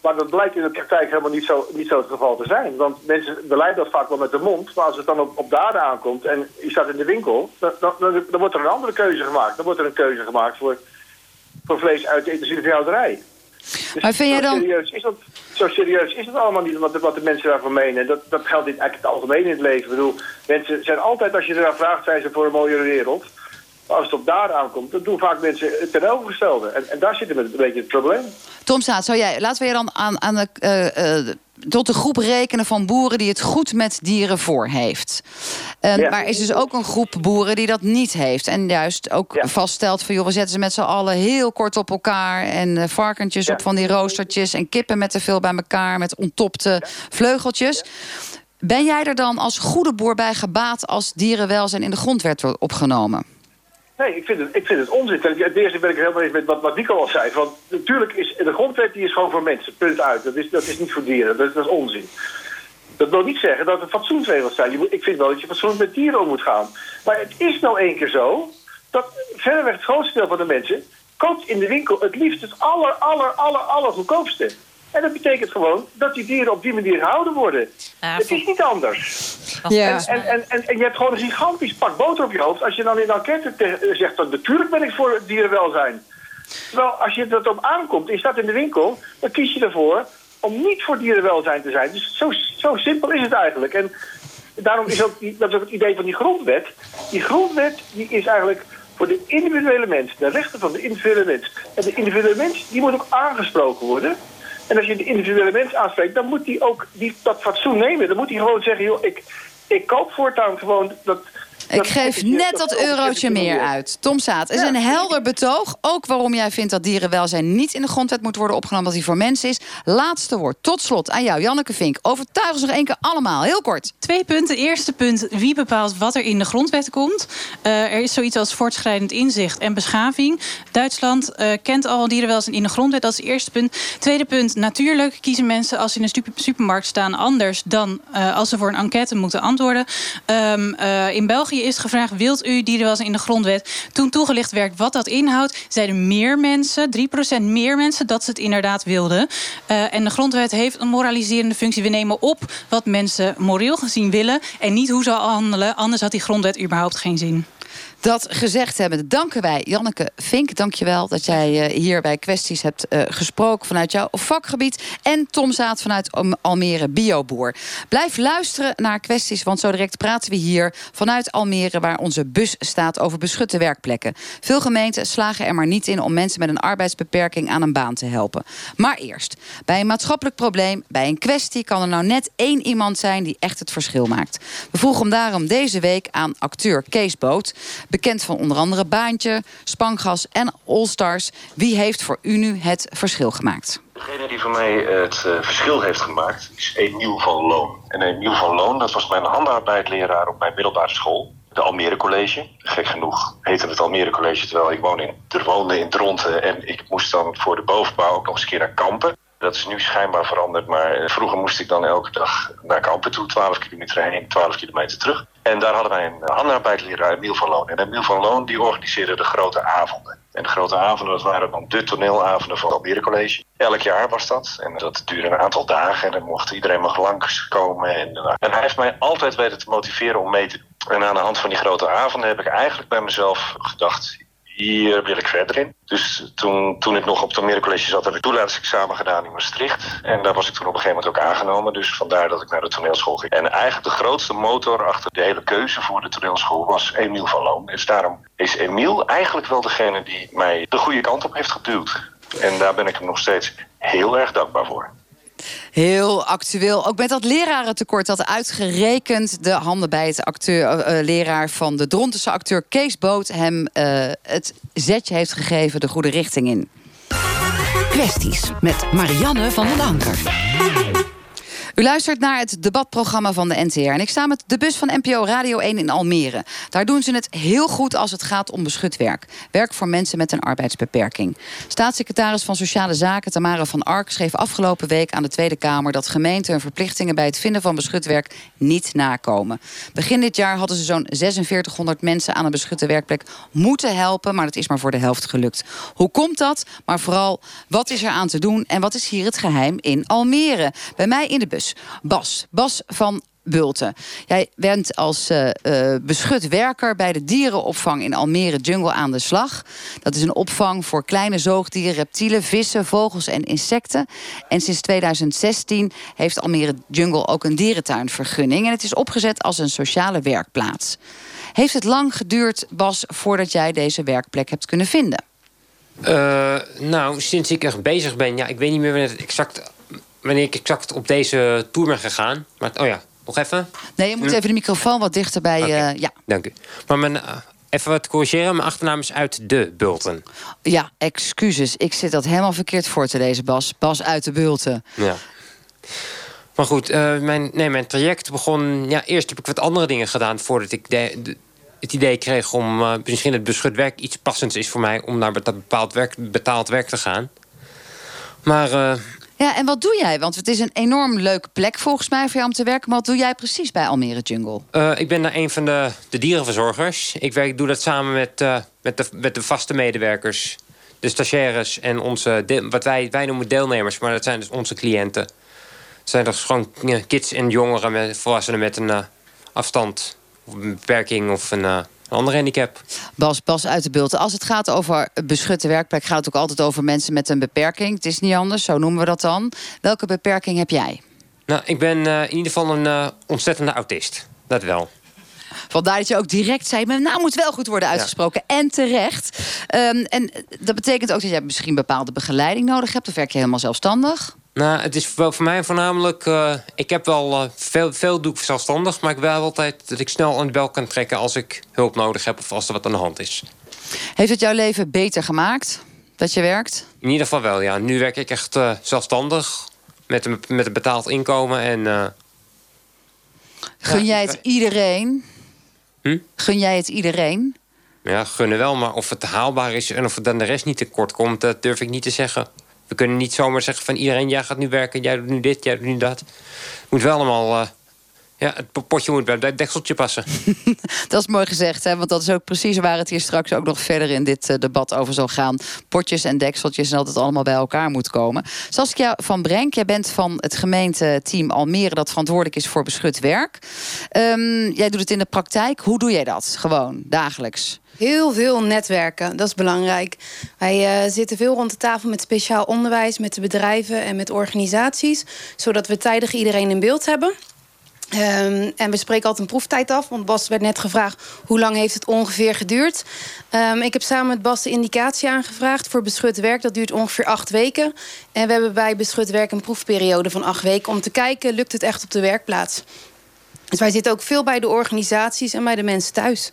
Maar dat blijkt in de praktijk helemaal niet zo, niet zo het geval te zijn. Want mensen beleiden dat vaak wel met de mond. Maar als het dan op, op daden aankomt en je staat in de winkel... Dan, dan, dan, wordt er een andere keuze gemaakt. Dan wordt er een keuze gemaakt voor, voor vlees uit de intensieve houderij. Dus maar vind jij dan... Serieus is dat, zo serieus is het allemaal niet wat de, wat de mensen daarvan menen. Dat, dat geldt in, eigenlijk het algemeen in het leven. Ik bedoel, mensen zijn altijd, als je eraan vraagt, zijn ze voor een mooiere wereld. Maar als het op daar aankomt, dan doen vaak mensen het tegenovergestelde. En, en daar zit een beetje het probleem. Tom Saat, zou jij, laten we je dan aan, aan de, uh, uh, tot de groep rekenen van boeren die het goed met dieren voor heeft. Um, ja. Maar er is dus ook een groep boeren die dat niet heeft. En juist ook ja. vaststelt van... joh, we zetten ze met z'n allen heel kort op elkaar... en uh, varkentjes ja. op van die roostertjes... en kippen met te veel bij elkaar met ontopte vleugeltjes. Ben jij er dan als goede boer bij gebaat... als dierenwelzijn in de grondwet wordt opgenomen? Nee, ik vind het, ik vind het onzin. Ten eerste ben ik helemaal eens met wat, wat Nico al zei. Want natuurlijk is de grondwet die is gewoon voor mensen. Punt uit. Dat is, dat is niet voor dieren. Dat, is onzin. Dat wil niet zeggen dat er fatsoensregels zijn. Ik vind wel dat je fatsoenlijk met dieren om moet gaan. Maar het is nou één keer zo... dat verreweg het grootste deel van de mensen... koopt in de winkel het liefst het aller, aller, aller, aller goedkoopste. En dat betekent gewoon dat die dieren op die manier gehouden worden. Ja, het is niet anders. Ja. En, en, en, en, je hebt gewoon een gigantisch pak boter op je hoofd... als je dan in de enquête zegt... dat natuurlijk ben ik voor dierenwelzijn. Terwijl als je dat op aankomt en je staat in de winkel... dan kies je ervoor om niet voor dierenwelzijn te zijn. Dus zo, zo simpel is het eigenlijk. En daarom is ook, die, dat is ook het idee van die grondwet. Die grondwet die is eigenlijk voor de individuele mens. De rechten van de individuele mens. En de individuele mens die moet ook aangesproken worden... En als je de individuele mens aanspreekt, dan moet hij ook die, dat fatsoen nemen. Dan moet hij gewoon zeggen, joh, ik, ik koop voortaan gewoon dat ik geef net dat eurotje meer uit. Tom Saat, is een helder betoog. Ook waarom jij vindt dat dierenwelzijn niet in de grondwet moet worden opgenomen... dat die voor mensen is. Laatste woord, tot slot aan jou, Janneke Vink. Overtuig ons nog één keer allemaal, heel kort. Twee punten. Eerste punt, wie bepaalt wat er in de grondwet komt? Uh, er is zoiets als voortschrijdend inzicht en beschaving. Duitsland uh, kent al dierenwelzijn in de grondwet, dat is het eerste punt. Tweede punt, natuurlijk kiezen mensen als ze in een supermarkt staan... anders dan uh, als ze voor een enquête moeten antwoorden. Um, in België is gevraagd... wilt u dierenwelzijn in de grondwet? Toen toegelicht werd wat dat inhoudt... zeiden meer mensen, 3% meer mensen... dat ze het inderdaad wilden. Uh, en de grondwet heeft een moraliserende functie. We nemen op wat mensen moreel gezien willen... en niet hoe ze handelen. Anders had die grondwet überhaupt geen zin. Dat gezegd hebben, danken wij Janneke Vink. Dank je wel dat jij uh, hier bij Kwesties hebt uh, gesproken vanuit jouw vakgebied. En Tom Zaat vanuit Almere Bioboer. Blijf luisteren naar Kwesties, want zo direct praten we hier vanuit Almere... waar onze bus staat over beschutte werkplekken. Veel gemeenten slagen er maar niet in om mensen met een arbeidsbeperking aan een baan te helpen. Maar eerst, bij een maatschappelijk probleem, bij een kwestie... kan er nou net één iemand zijn die echt het verschil maakt. We vroegen hem daarom deze week aan acteur Kees Boot... Bekend van onder andere Baantje, Spangas en Allstars. Wie heeft voor u nu het verschil gemaakt? Degene die voor mij het uh, verschil heeft gemaakt is Emiel van Loon. En Emiel van Loon, dat was mijn handarbeiдлeraar op mijn middelbare school. de Almere College. Gek genoeg heette het Almere College, terwijl ik woon in, er woonde in Dronten. En ik moest dan voor de bovenbouw ook nog eens een keer naar Kampen. Dat is nu schijnbaar veranderd, maar eh, vroeger moest ik dan elke dag naar Kampen toe. 12 kilometer heen, 12 kilometer terug. En daar hadden wij een handarbeidsleeraar, Emiel van Loon. En Emiel van Loon die organiseerde de grote avonden. En de grote avonden, dat waren dan de toneelavonden van het Almere College. Elk jaar was dat. En dat duurde een aantal dagen. En dan mocht iedereen mag langskomen. En, eh, en hij heeft mij altijd weten te motiveren om mee te doen. En aan de hand van die grote avonden heb ik eigenlijk bij mezelf gedacht... hier wil ik verder in. Dus toen, toen ik nog op het Almere zat... heb ik toelatingsexamen gedaan in Maastricht. En daar was ik toen op een gegeven moment ook aangenomen. Dus vandaar dat ik naar de toneelschool ging. En eigenlijk de grootste motor achter de hele keuze voor de toneelschool... was Emiel van Loon. Dus daarom is Emiel eigenlijk wel degene die mij de goede kant op heeft geduwd. En daar ben ik hem nog steeds heel erg dankbaar voor. Heel actueel. Ook met dat lerarentekort dat uitgerekend de handen bij het acteur, eh, leraar van de Drontense acteur Kees Boot hem eh, het zetje heeft gegeven de goede richting in. Kwesties met Marianne van den Anker. U luistert naar het debatprogramma van de NTR. En ik sta met de bus van NPO Radio 1 in Almere. Daar doen ze het heel goed als het gaat om beschut werk. Werk voor mensen met een arbeidsbeperking. Staatssecretaris van Sociale Zaken Tamara van Ark schreef afgelopen week aan de Tweede Kamer dat gemeenten hun verplichtingen bij het vinden van beschut werk niet nakomen. Begin dit jaar hadden ze zo'n 4600 mensen aan een beschutte werkplek moeten helpen, maar dat is maar voor de helft gelukt. Hoe komt dat? Maar vooral, wat is er aan te doen en wat is hier het geheim in Almere? Bij mij in de bus Bas. Bas van Bulten. Jij bent als uh, beschut werker bij de dierenopvang in Almere Jungle aan de slag. Dat is een opvang voor kleine zoogdieren, reptielen, vissen, vogels en insecten. En sinds 2016 heeft Almere Jungle ook een dierentuinvergunning. En het is opgezet als een sociale werkplaats. Heeft het lang geduurd, Bas, voordat jij deze werkplek hebt kunnen vinden? Uh, nou, sinds ik er bezig ben, ja, ik weet niet meer wanneer het exact wanneer ik exact op deze tour ben gegaan. Maar, oh ja, nog even. Nee, je moet even de microfoon wat dichter bij okay. uh, ja. Dank u. Maar mijn, uh, even wat corrigeren. Mijn achternaam is uit de Bulten. Ja, excuses. Ik zit dat helemaal verkeerd voor te lezen, Bas. Bas uit de Bulten. Ja. Maar goed, uh, mijn, nee, mijn traject begon... Ja, eerst heb ik wat andere dingen gedaan... voordat ik de, de, het idee kreeg om... Uh, misschien het beschut werk iets passends is voor mij... om naar bepaald werk, betaald werk te gaan. Maar uh, ja, en wat doe jij? Want het is een enorm leuke plek volgens mij voor jou om te werken. Maar wat doe jij precies bij Almere Jungle? Uh, ik ben een van de, de dierenverzorgers. Ik werk, doe dat samen met, uh, met, de, met de vaste medewerkers. De stagiaires en onze, wat wij, wij noemen deelnemers. Maar dat zijn dus onze cliënten. Het zijn dus gewoon kids en jongeren, met, volwassenen met een uh, afstand. Of een beperking of een een ander handicap. Bas, Bas uit de beeld. Als het gaat over beschutte werkplek, gaat het ook altijd over mensen met een beperking. Het is niet anders, zo noemen we dat dan. Welke beperking heb jij? Nou, ik ben uh, in ieder geval een uh, ontzettende autist. Dat wel. Vandaar dat je ook direct zei, mijn naam moet wel goed worden uitgesproken. Ja. En terecht. Um, en dat betekent ook dat jij misschien bepaalde begeleiding nodig hebt. Of werk je helemaal zelfstandig? Nou, het is wel voor mij voornamelijk... Uh, ik heb wel uh, veel, veel doe ik zelfstandig... maar ik wil altijd dat ik snel aan de bel kan trekken... als ik hulp nodig heb of als er wat aan de hand is. Heeft het jouw leven beter gemaakt dat je werkt? In ieder geval wel, ja. Nu werk ik echt uh, zelfstandig... Met een, met een betaald inkomen en... Gun jij het iedereen? Hm? Gun jij het iedereen? Ja, gunnen wel, maar of het haalbaar is... en of het dan de rest niet tekort komt... dat durf ik niet te zeggen. We kunnen niet zomaar zeggen van iedereen... jij gaat nu werken, jij doet nu dit, jij doet nu dat. Moet wel allemaal... Uh, ja, het potje moet bij het dekseltje passen. [LAUGHS] dat is mooi gezegd, hè? want dat is ook precies waar het hier straks ook nog verder in dit uh, debat over zal gaan. Potjes en dekseltjes en dat het allemaal bij elkaar moet komen. Saskia van Brenk, jij bent van het gemeenteteam Almere dat verantwoordelijk is voor beschut werk. Um, jij doet het in de praktijk. Hoe doe jij dat? Gewoon, dagelijks? Heel veel netwerken, dat is belangrijk. Wij uh, zitten veel rond de tafel met speciaal onderwijs, met de bedrijven en met organisaties, zodat we tijdig iedereen in beeld hebben. Um, en we spreken altijd een proeftijd af. Want Bas werd net gevraagd hoe lang heeft het ongeveer geduurd. Um, ik heb samen met Bas de indicatie aangevraagd voor beschut werk. Dat duurt ongeveer acht weken. En we hebben bij beschut werk een proefperiode van acht weken... om te kijken, lukt het echt op de werkplaats. Dus wij zitten ook veel bij de organisaties en bij de mensen thuis.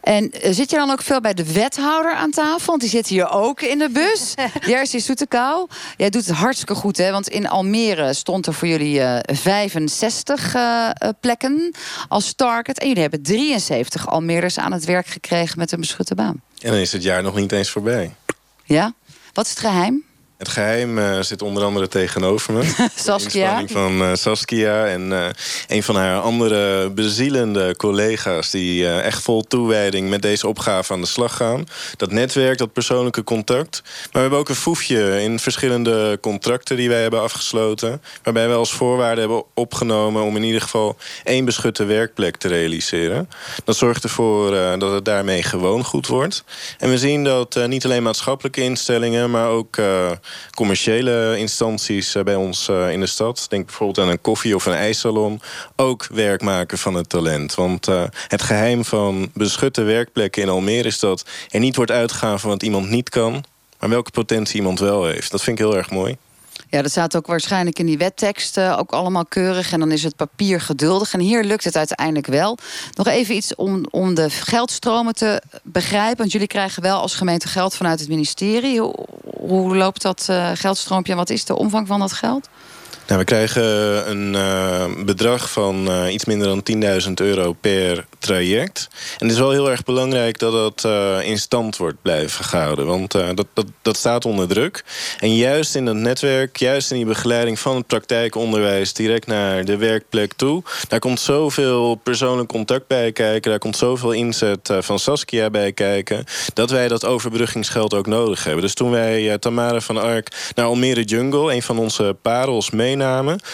En eh, zit je dan ook veel bij de wethouder aan tafel? Want die zit hier ook in de bus. [LAUGHS] Jerzy Soetekau. Jij doet het hartstikke goed, hè? Want in Almere stond er voor jullie eh, 65 eh, eh, plekken als target. En jullie hebben 73 Almeerders aan het werk gekregen met een beschutte baan. En dan is het jaar nog niet eens voorbij. Ja? Wat is het geheim? Het geheim eh, zit onder andere tegenover me. [LAUGHS] Saskia. De van eh, Saskia en eh, een van haar andere bezielende collega's... die echt vol toewijding met deze opgave aan de slag gaan. Dat netwerk, dat persoonlijke contact. Maar we hebben ook een foefje in verschillende contracten die wij hebben afgesloten... waarbij we als voorwaarde hebben opgenomen om in ieder geval één beschutte werkplek te realiseren. Dat zorgt ervoor dat het daarmee gewoon goed wordt. En we zien dat niet alleen maatschappelijke instellingen... maar ook commerciële instanties eh, bij ons eh, in de stad... denk bijvoorbeeld aan een koffie- of een ijssalon... ook werk maken van het talent. Want eh, het geheim van beschutte werkplekken in Almere... is dat er niet wordt uitgegaan van wat iemand niet kan... maar welke potentie iemand wel heeft. Dat vind ik heel erg mooi. Ja, dat staat ook waarschijnlijk in die wetteksten. Ook allemaal keurig. En dan is het papier geduldig. En hier lukt het uiteindelijk wel. Nog even iets om, om de geldstromen te begrijpen. Want jullie krijgen wel als gemeente geld vanuit het ministerie. Hoe, hoe loopt dat uh, geldstroompje en wat is de omvang van dat geld? Nou, we krijgen een uh, bedrag van uh, iets minder dan 10.000 euro per traject. En het is wel heel erg belangrijk dat dat uh, in stand wordt blijven gehouden. Want dat, dat, dat staat onder druk. En juist in dat netwerk, juist in die begeleiding van het praktijkonderwijs... direct naar de werkplek toe... daar komt zoveel persoonlijk contact bij kijken. Daar komt zoveel inzet van Saskia bij kijken... dat wij dat overbruggingsgeld ook nodig hebben. Dus toen wij Tamara van Ark naar Almere Jungle... een van onze parels meenamen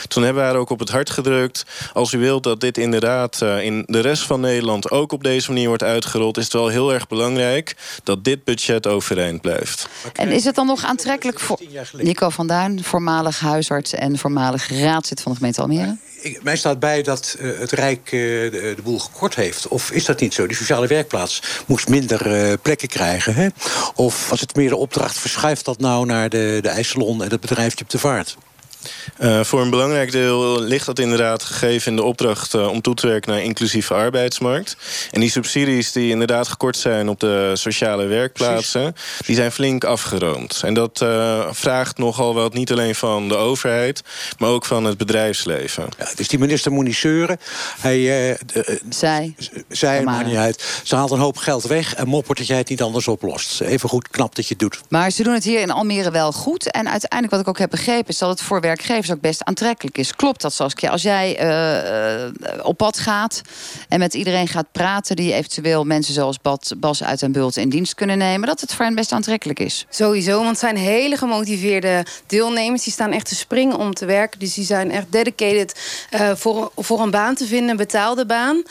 toen hebben we haar ook op het hart gedrukt. Als u wilt dat dit inderdaad uh, in de rest van Nederland ook op deze manier wordt uitgerold, is het wel heel erg belangrijk dat dit budget overeind blijft. En is het dan nog aantrekkelijk voor Nico van Duin, voormalig huisarts en voormalig raadslid van de gemeente Almere? Ik, mij staat bij dat uh, het Rijk uh, de, de, boel gekort heeft. Of is dat niet zo? Die sociale werkplaats moest minder uh, plekken krijgen. Hè? Of als het meer de opdracht verschuift dat nou naar de, de IJsselon en het bedrijfje op de vaart? Uh, voor een belangrijk deel ligt dat inderdaad gegeven in de opdracht uh, om toe te werken naar inclusieve arbeidsmarkt. En die subsidies die inderdaad gekort zijn op de sociale werkplaatsen, Precies. die zijn flink afgeroomd. En dat uh, vraagt nogal wat niet alleen van de overheid, maar ook van het bedrijfsleven. Ja, dus die minister moet niet zeuren. Hij, de, zij. Zij, maar niet uit. Ze haalt een hoop geld weg en moppert dat jij het niet anders oplost. Even goed knap dat je het doet. Maar ze doen het hier in Almere wel goed. En uiteindelijk wat ik ook heb begrepen is dat het voor werkgevers ook best aantrekkelijk is. Klopt dat, Saskia? Als jij uh, op pad gaat en met iedereen gaat praten... die eventueel mensen zoals Bad, Bas uit en Bult in dienst kunnen nemen... dat het voor hen best aantrekkelijk is? Sowieso, want het zijn hele gemotiveerde deelnemers. Die staan echt te springen om te werken. Dus die zijn echt dedicated uh, voor, voor een baan te vinden, een betaalde baan. Um,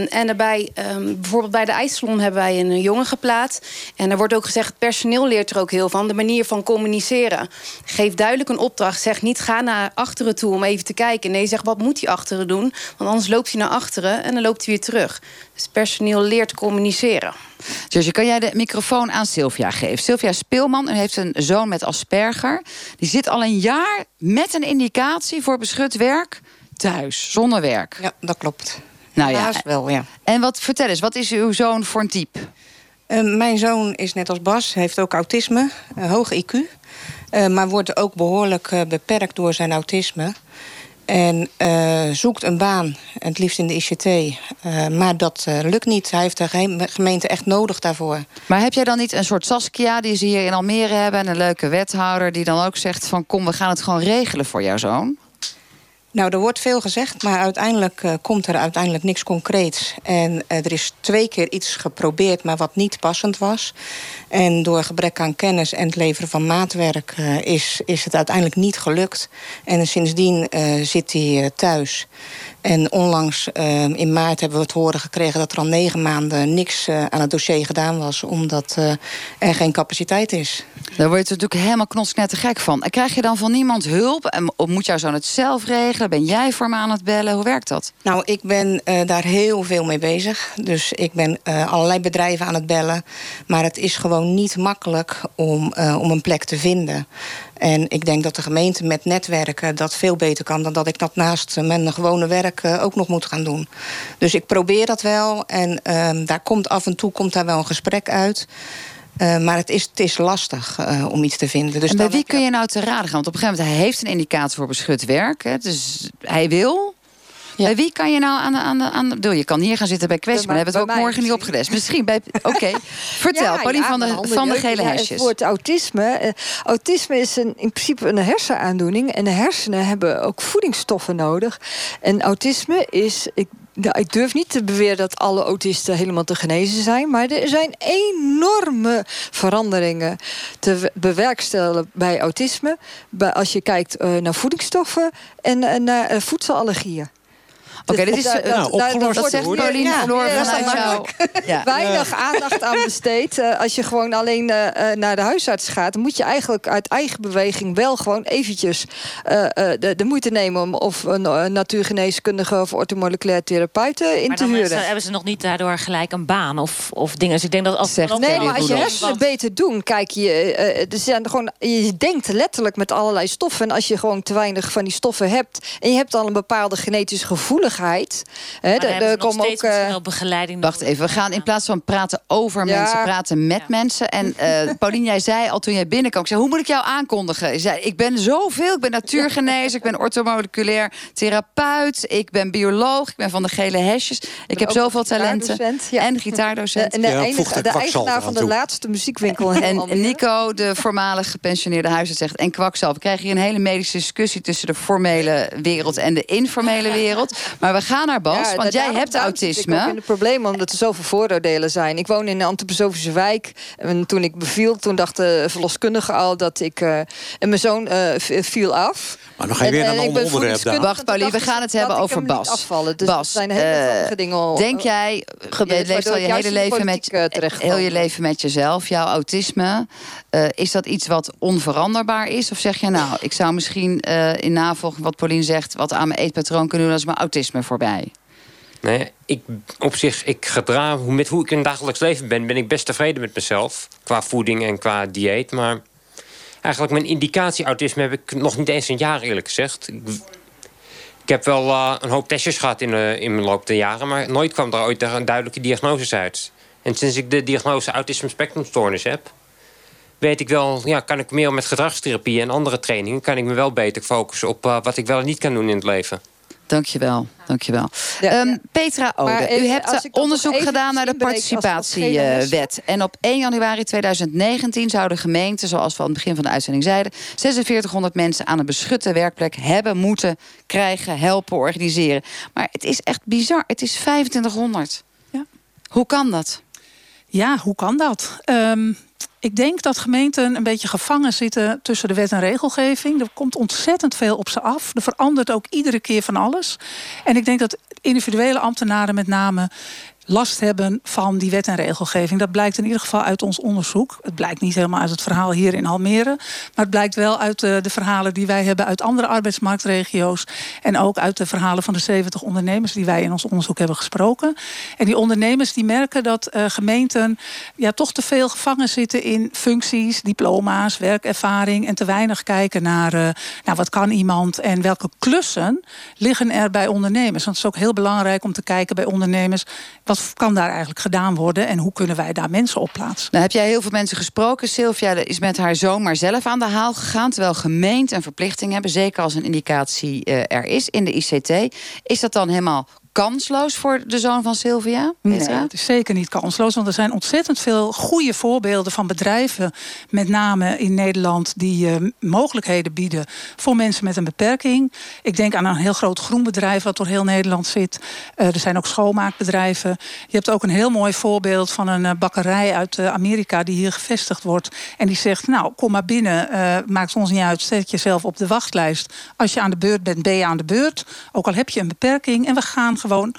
en daarbij, um, bijvoorbeeld bij de IJsselon hebben wij een jongen geplaatst. En er wordt ook gezegd, het personeel leert er ook heel van. De manier van communiceren. Geef duidelijk een opdracht. Zeg niet, ga naar achteren toe om even te kijken. Nee, zeg, wat moet hij achteren doen? Want anders loopt hij naar achteren en dan loopt hij weer terug. Dus personeel leert communiceren. Dus kan jij de microfoon aan Sylvia geven? Sylvia Speelman en heeft een zoon met Asperger. Die zit al een jaar met een indicatie voor beschut werk thuis, zonder werk. Ja, dat klopt. Nou ja, wel, ja. En wat, vertel eens, wat is uw zoon voor een type? Uh, mijn zoon is net als Bas, heeft ook autisme, een hoog IQ. Uh, maar wordt ook behoorlijk uh, beperkt door zijn autisme. En uh, zoekt een baan, het liefst in de ICT. maar dat lukt niet. Hij heeft de gemeente echt nodig daarvoor. Maar heb jij dan niet een soort Saskia die ze hier in Almere hebben... en een leuke wethouder die dan ook zegt van... kom, we gaan het gewoon regelen voor jouw zoon? Nou, er wordt veel gezegd, maar uiteindelijk uh, komt er uiteindelijk niks concreets. En uh, er is twee keer iets geprobeerd, maar wat niet passend was. En door gebrek aan kennis en het leveren van maatwerk uh, is, is het uiteindelijk niet gelukt. En sindsdien zit hij thuis. En onlangs uh, in maart hebben we het horen gekregen dat er al negen maanden niks uh, aan het dossier gedaan was, omdat uh, er geen capaciteit is. Daar word je natuurlijk helemaal knotsnetter gek van. En krijg je dan van niemand hulp? En moet jouw zoon het zelf regelen? Ben jij voor me aan het bellen? Hoe werkt dat? Nou, ik ben eh, daar heel veel mee bezig. Dus ik ben eh, allerlei bedrijven aan het bellen. Maar het is gewoon niet makkelijk om, eh, om een plek te vinden. En ik denk dat de gemeente met netwerken dat veel beter kan... dan dat ik dat naast mijn gewone werk eh, ook nog moet gaan doen. Dus ik probeer dat wel. En ehm, daar komt af en toe komt daar wel een gesprek uit... Uh, maar het is, het is lastig uh, om iets te vinden. Dus en bij wie kun je nou te raden gaan? Want op een gegeven moment hij heeft een indicator voor beschut werk. Hè, dus hij wil. Ja. Bij wie kan je nou aan de... Aan de, aan de je kan hier gaan zitten bij kwestie, maar, hebben we het ook morgen niet opgedest. Misschien bij... Oké, okay. [LAUGHS] vertel, ja, Pauline ja, van, de, van de gele hesjes. het woord autisme. Uh, autisme is een, in principe een hersenaandoening. En de hersenen hebben ook voedingsstoffen nodig. En autisme is... Ik, nou, ik durf niet te beweren dat alle autisten helemaal te genezen zijn. Maar er zijn enorme veranderingen te bewerkstelligen bij autisme. Als je kijkt uh, naar voedingsstoffen en uh, naar voedselallergieën. Oké, okay, dit is uh, nou, opgelost. Dat zegt Pauline ja, Floor. [LAUGHS] Weinig aandacht aan besteed. Uh, als je gewoon alleen uh, naar de huisarts gaat... moet je eigenlijk uit eigen beweging wel gewoon eventjes de, de, moeite nemen... om of een natuurgeneeskundige of ortomoleculair therapeuten in maar te huren. Maar hebben ze nog niet daardoor gelijk een baan of, of dingen. Dus ik denk dat als... Zegt, nee, maar als je hersenen beter doen... Kijk, je, uh, zijn gewoon, je denkt letterlijk met allerlei stoffen. En als je gewoon te weinig van die stoffen hebt... en je hebt al een bepaalde genetische gevoeligheid He, er komen ook uh, begeleiding. Wacht even, we gaan in plaats van praten over ja. mensen, praten met ja. mensen. En uh, [LAUGHS] Paulien, jij zei al toen jij binnenkwam, ik zei, hoe moet ik jou aankondigen? Je zei, ik ben zoveel, ik ben natuurgenezer, ik ben orthomoleculair therapeut, ik ben bioloog, ik ben van de gele hesjes. Ik heb zoveel talenten. Ja. En gitaardocent. En de, enige, de eigenaar van de laatste muziekwinkel. En Nico, de voormalig gepensioneerde huisarts, zegt, en kwakzalver. We krijgen hier een hele medische discussie tussen de formele wereld en de informele wereld. Maar we gaan naar Bas, ja, want jij hebt autisme. Ik heb het probleem omdat er zoveel vooroordelen zijn. Ik woon in een antroposofische wijk. En toen ik beviel, toen dacht de verloskundige al dat ik... Uh, en mijn zoon uh, viel af. Maar nog ga je weer naar een ander onderwerp. Wacht, Pauline, we gaan het hebben over Bas. Afvallen. Dus Bas, zijn hele uh, dingen denk jij, je leeft al je hele leven met, heel je leven met jezelf, jouw autisme. Uh, is dat iets wat onveranderbaar is? Of zeg je nou, ik zou misschien uh, in navolging wat Pauline zegt... wat aan mijn eetpatroon kunnen doen als mijn autisme voorbij? Nee, ik, op zich, ik gedra, met hoe ik in het dagelijks leven ben... ben ik best tevreden met mezelf. Qua voeding en qua dieet. Maar eigenlijk mijn indicatie autisme heb ik nog niet eens een jaar eerlijk gezegd. Ik, ik heb wel uh, een hoop testjes gehad in, uh, in mijn loop der jaren... maar nooit kwam er ooit een duidelijke diagnose uit. En sinds ik de diagnose autisme spectrumstoornis heb... weet ik wel, ja, kan ik meer met gedragstherapie en andere trainingen... kan ik me wel beter focussen op uh, wat ik wel en niet kan doen in het leven. Dankjewel, dankjewel. Ja, um, Petra Ode, u hebt onderzoek gedaan naar de participatiewet. En op 1 januari 2019 zouden gemeenten, zoals we aan het begin van de uitzending zeiden... 4600 mensen aan een beschutte werkplek hebben moeten krijgen, helpen, organiseren. Maar het is echt bizar, het is 2500. Ja. Hoe kan dat? Ja, hoe kan dat? Um, ik denk dat gemeenten een beetje gevangen zitten tussen de wet en regelgeving. Er komt ontzettend veel op ze af. Er verandert ook iedere keer van alles. En ik denk dat individuele ambtenaren met name last hebben van die wet en regelgeving. Dat blijkt in ieder geval uit ons onderzoek. Het blijkt niet helemaal uit het verhaal hier in Almere. Maar het blijkt wel uit de, de verhalen die wij hebben uit andere arbeidsmarktregio's. En ook uit de verhalen van de 70 ondernemers die wij in ons onderzoek hebben gesproken. En die ondernemers die merken dat uh, gemeenten ja, toch te veel gevangen zitten in functies, diploma's, werkervaring. En te weinig kijken naar uh, nou, wat kan iemand en welke klussen liggen er bij ondernemers. Want het is ook heel belangrijk om te kijken bij ondernemers wat kan daar eigenlijk gedaan worden en hoe kunnen wij daar mensen op plaatsen? Nou, heb jij heel veel mensen gesproken. Sylvia is met haar zoon maar zelf aan de haal gegaan. Terwijl gemeenten een verplichting hebben, zeker als een indicatie uh, er is in de ICT. Is dat dan helemaal kansloos voor de zoon van Sylvia? Nee, het is zeker niet kansloos. Want er zijn ontzettend veel goede voorbeelden van bedrijven... met name in Nederland... die uh, mogelijkheden bieden voor mensen met een beperking. Ik denk aan een heel groot groenbedrijf... wat door heel Nederland zit. Uh, er zijn ook schoonmaakbedrijven. Je hebt ook een heel mooi voorbeeld van een uh, bakkerij uit Amerika... die hier gevestigd wordt. En die zegt, nou, kom maar binnen. maakt ons niet uit, zet jezelf op de wachtlijst. Als je aan de beurt bent, ben je aan de beurt. Ook al heb je een beperking. En we gaan gewoon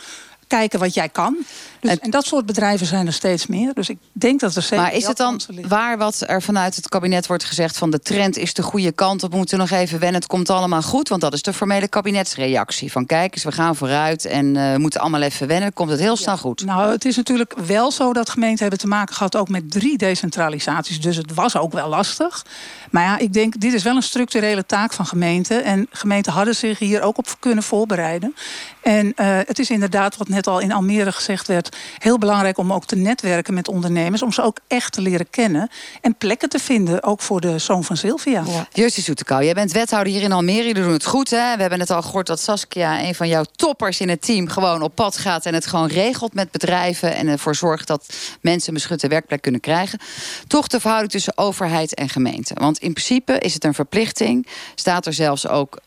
kijken wat jij kan. Dus, en, dat soort bedrijven zijn er steeds meer. Dus ik denk dat er zeker. Maar is het dan waar wat er vanuit het kabinet wordt gezegd van de trend is de goede kant op, we moeten nog even wennen, het komt allemaal goed? Want dat is de formele kabinetsreactie. Van kijk eens, we gaan vooruit en uh, moeten allemaal even wennen, komt het heel snel goed. Nou, het is natuurlijk wel zo dat gemeenten hebben te maken gehad ook met drie decentralisaties. Dus het was ook wel lastig. Maar ja, ik denk, dit is wel een structurele taak van gemeenten. En gemeenten hadden zich hier ook op kunnen voorbereiden. En uh, het is inderdaad, wat net al in Almere gezegd werd, heel belangrijk om ook te netwerken met ondernemers. Om ze ook echt te leren kennen. En plekken te vinden, ook voor de zoon van Sylvia. Ja. Justus Soetekau, jij bent wethouder hier in Almere. Jullie doen het goed, hè? We hebben het al gehoord dat Saskia, een van jouw toppers in het team, gewoon op pad gaat en het gewoon regelt met bedrijven. En ervoor zorgt dat mensen een beschutte werkplek kunnen krijgen. Toch de verhouding tussen overheid en gemeente. Want in principe is het een verplichting. Staat er zelfs ook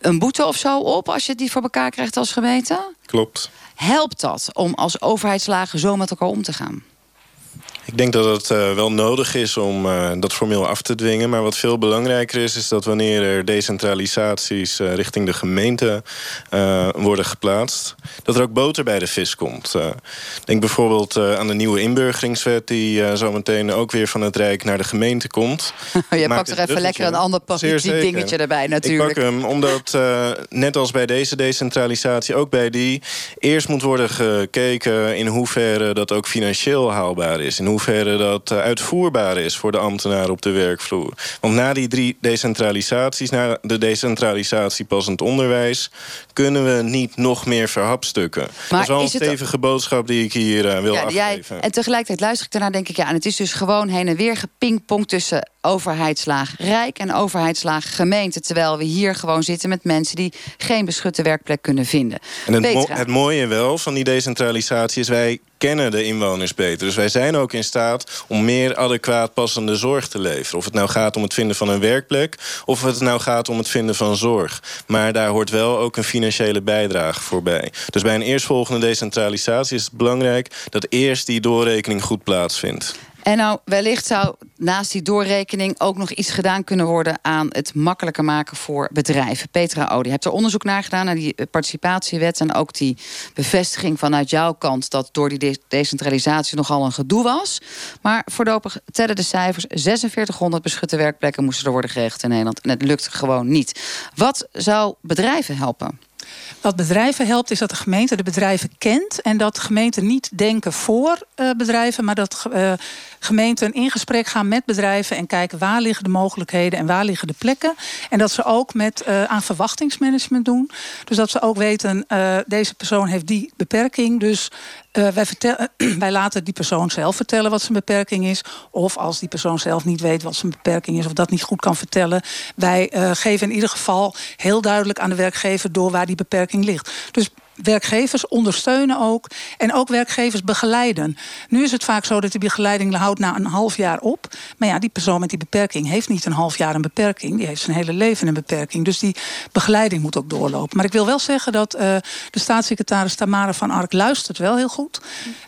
een boete of zo op als je die voor elkaar krijgt als gemeente? Klopt. Helpt dat om als overheidslagen zo met elkaar om te gaan? Ik denk dat het uh, wel nodig is om uh, dat formeel af te dwingen. Maar wat veel belangrijker is, is dat wanneer er decentralisaties uh, richting de gemeente worden geplaatst, dat er ook boter bij de vis komt. denk bijvoorbeeld aan de nieuwe inburgeringswet, die zometeen ook weer van het Rijk naar de gemeente komt. [LAUGHS] Je pakt er even lekker een ander politiek dingetje erbij, natuurlijk. Ik pak hem omdat, net als bij deze decentralisatie, ook bij die, eerst moet worden gekeken in hoeverre dat ook financieel haalbaar is. In hoeverre dat eh, uitvoerbaar is voor de ambtenaren op de werkvloer. Want na die drie decentralisaties, na de decentralisatie passend onderwijs, kunnen we niet nog meer verhapstukken. Maar dat is wel een stevige boodschap die ik hier uh, wil ja, afgeven. Jij, en tegelijkertijd luister ik daarna, denk ik, ja, en het is dus gewoon heen en weer gepingpong tussen overheidslaag rijk en overheidslaag gemeente. Terwijl we hier gewoon zitten met mensen die geen beschutte werkplek kunnen vinden. En het, het mooie wel van die decentralisatie is wij kennen de inwoners beter. Dus wij zijn ook in staat om meer adequaat passende zorg te leveren. Of het nou gaat om het vinden van een werkplek... of het nou gaat om het vinden van zorg. Maar daar hoort wel ook een financiële bijdrage voorbij. Dus bij een eerstvolgende decentralisatie is het belangrijk... dat eerst die doorrekening goed plaatsvindt. En nou, wellicht zou naast die doorrekening ook nog iets gedaan kunnen worden aan het makkelijker maken voor bedrijven. Petra Odi, je hebt er onderzoek naar gedaan naar die participatiewet en ook die bevestiging vanuit jouw kant dat door die decentralisatie nogal een gedoe was. Maar voorlopig tellen de cijfers: 4600 beschutte werkplekken moesten er worden geregeld in Nederland en het lukt gewoon niet. Wat zou bedrijven helpen? Wat bedrijven helpt is dat de gemeente de bedrijven kent. En dat gemeenten niet denken voor uh, bedrijven, maar dat uh, gemeenten in gesprek gaan met bedrijven en kijken waar liggen de mogelijkheden en waar liggen de plekken. En dat ze ook met uh, aan verwachtingsmanagement doen. Dus dat ze ook weten, deze persoon heeft die beperking. Dus uh, wij, [CLEARS THROAT] wij, laten die persoon zelf vertellen wat zijn beperking is. Of als die persoon zelf niet weet wat zijn beperking is of dat niet goed kan vertellen. Wij uh, geven in ieder geval heel duidelijk aan de werkgever door waar die beperking ligt. Dus werkgevers ondersteunen ook. En ook werkgevers begeleiden. Nu is het vaak zo dat die begeleiding houdt na een half jaar op. Maar ja, die persoon met die beperking heeft niet een half jaar een beperking. Die heeft zijn hele leven een beperking. Dus die begeleiding moet ook doorlopen. Maar ik wil wel zeggen dat uh, de staatssecretaris Tamara van Ark luistert wel heel goed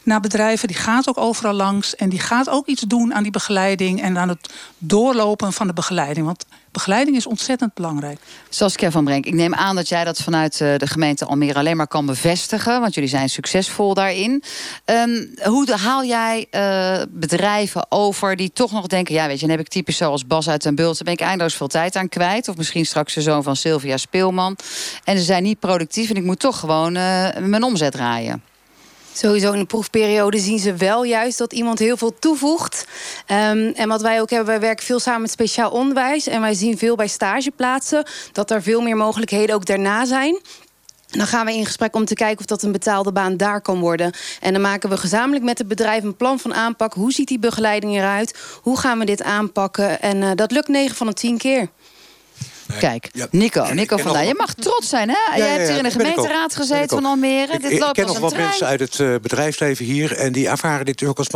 naar bedrijven. Die gaat ook overal langs. En die gaat ook iets doen aan die begeleiding en aan het doorlopen van de begeleiding. Want begeleiding is ontzettend belangrijk. Saskia van Brenk, ik neem aan dat jij dat vanuit eh, de gemeente Almere alleen maar kan bevestigen. Want jullie zijn succesvol daarin. Um, hoe haal jij uh, bedrijven over die toch nog denken... ja, weet je, dan heb ik types zoals Bas uit Den Bult... daar ben ik eindeloos veel tijd aan kwijt. Of misschien straks de zoon van Sylvia Speelman. En ze zijn niet productief en ik moet toch gewoon uh, mijn omzet draaien. Sowieso in de proefperiode zien ze wel juist dat iemand heel veel toevoegt. Um, en wat wij ook hebben, wij werken veel samen met speciaal onderwijs. En wij zien veel bij stageplaatsen dat er veel meer mogelijkheden ook daarna zijn. Dan gaan we in gesprek om te kijken of dat een betaalde baan daar kan worden. En dan maken we gezamenlijk met het bedrijf een plan van aanpak. Hoe ziet die begeleiding eruit? Hoe gaan we dit aanpakken? En uh, dat lukt 9 van de 10 keer. Kijk, Nico, Nico van Je mag trots zijn, hè? Jij hebt hier in de gemeenteraad gezeten van Almere. dit loopt ik ken nog wat mensen uit het uh, bedrijfsleven hier... en die ervaren dit ook als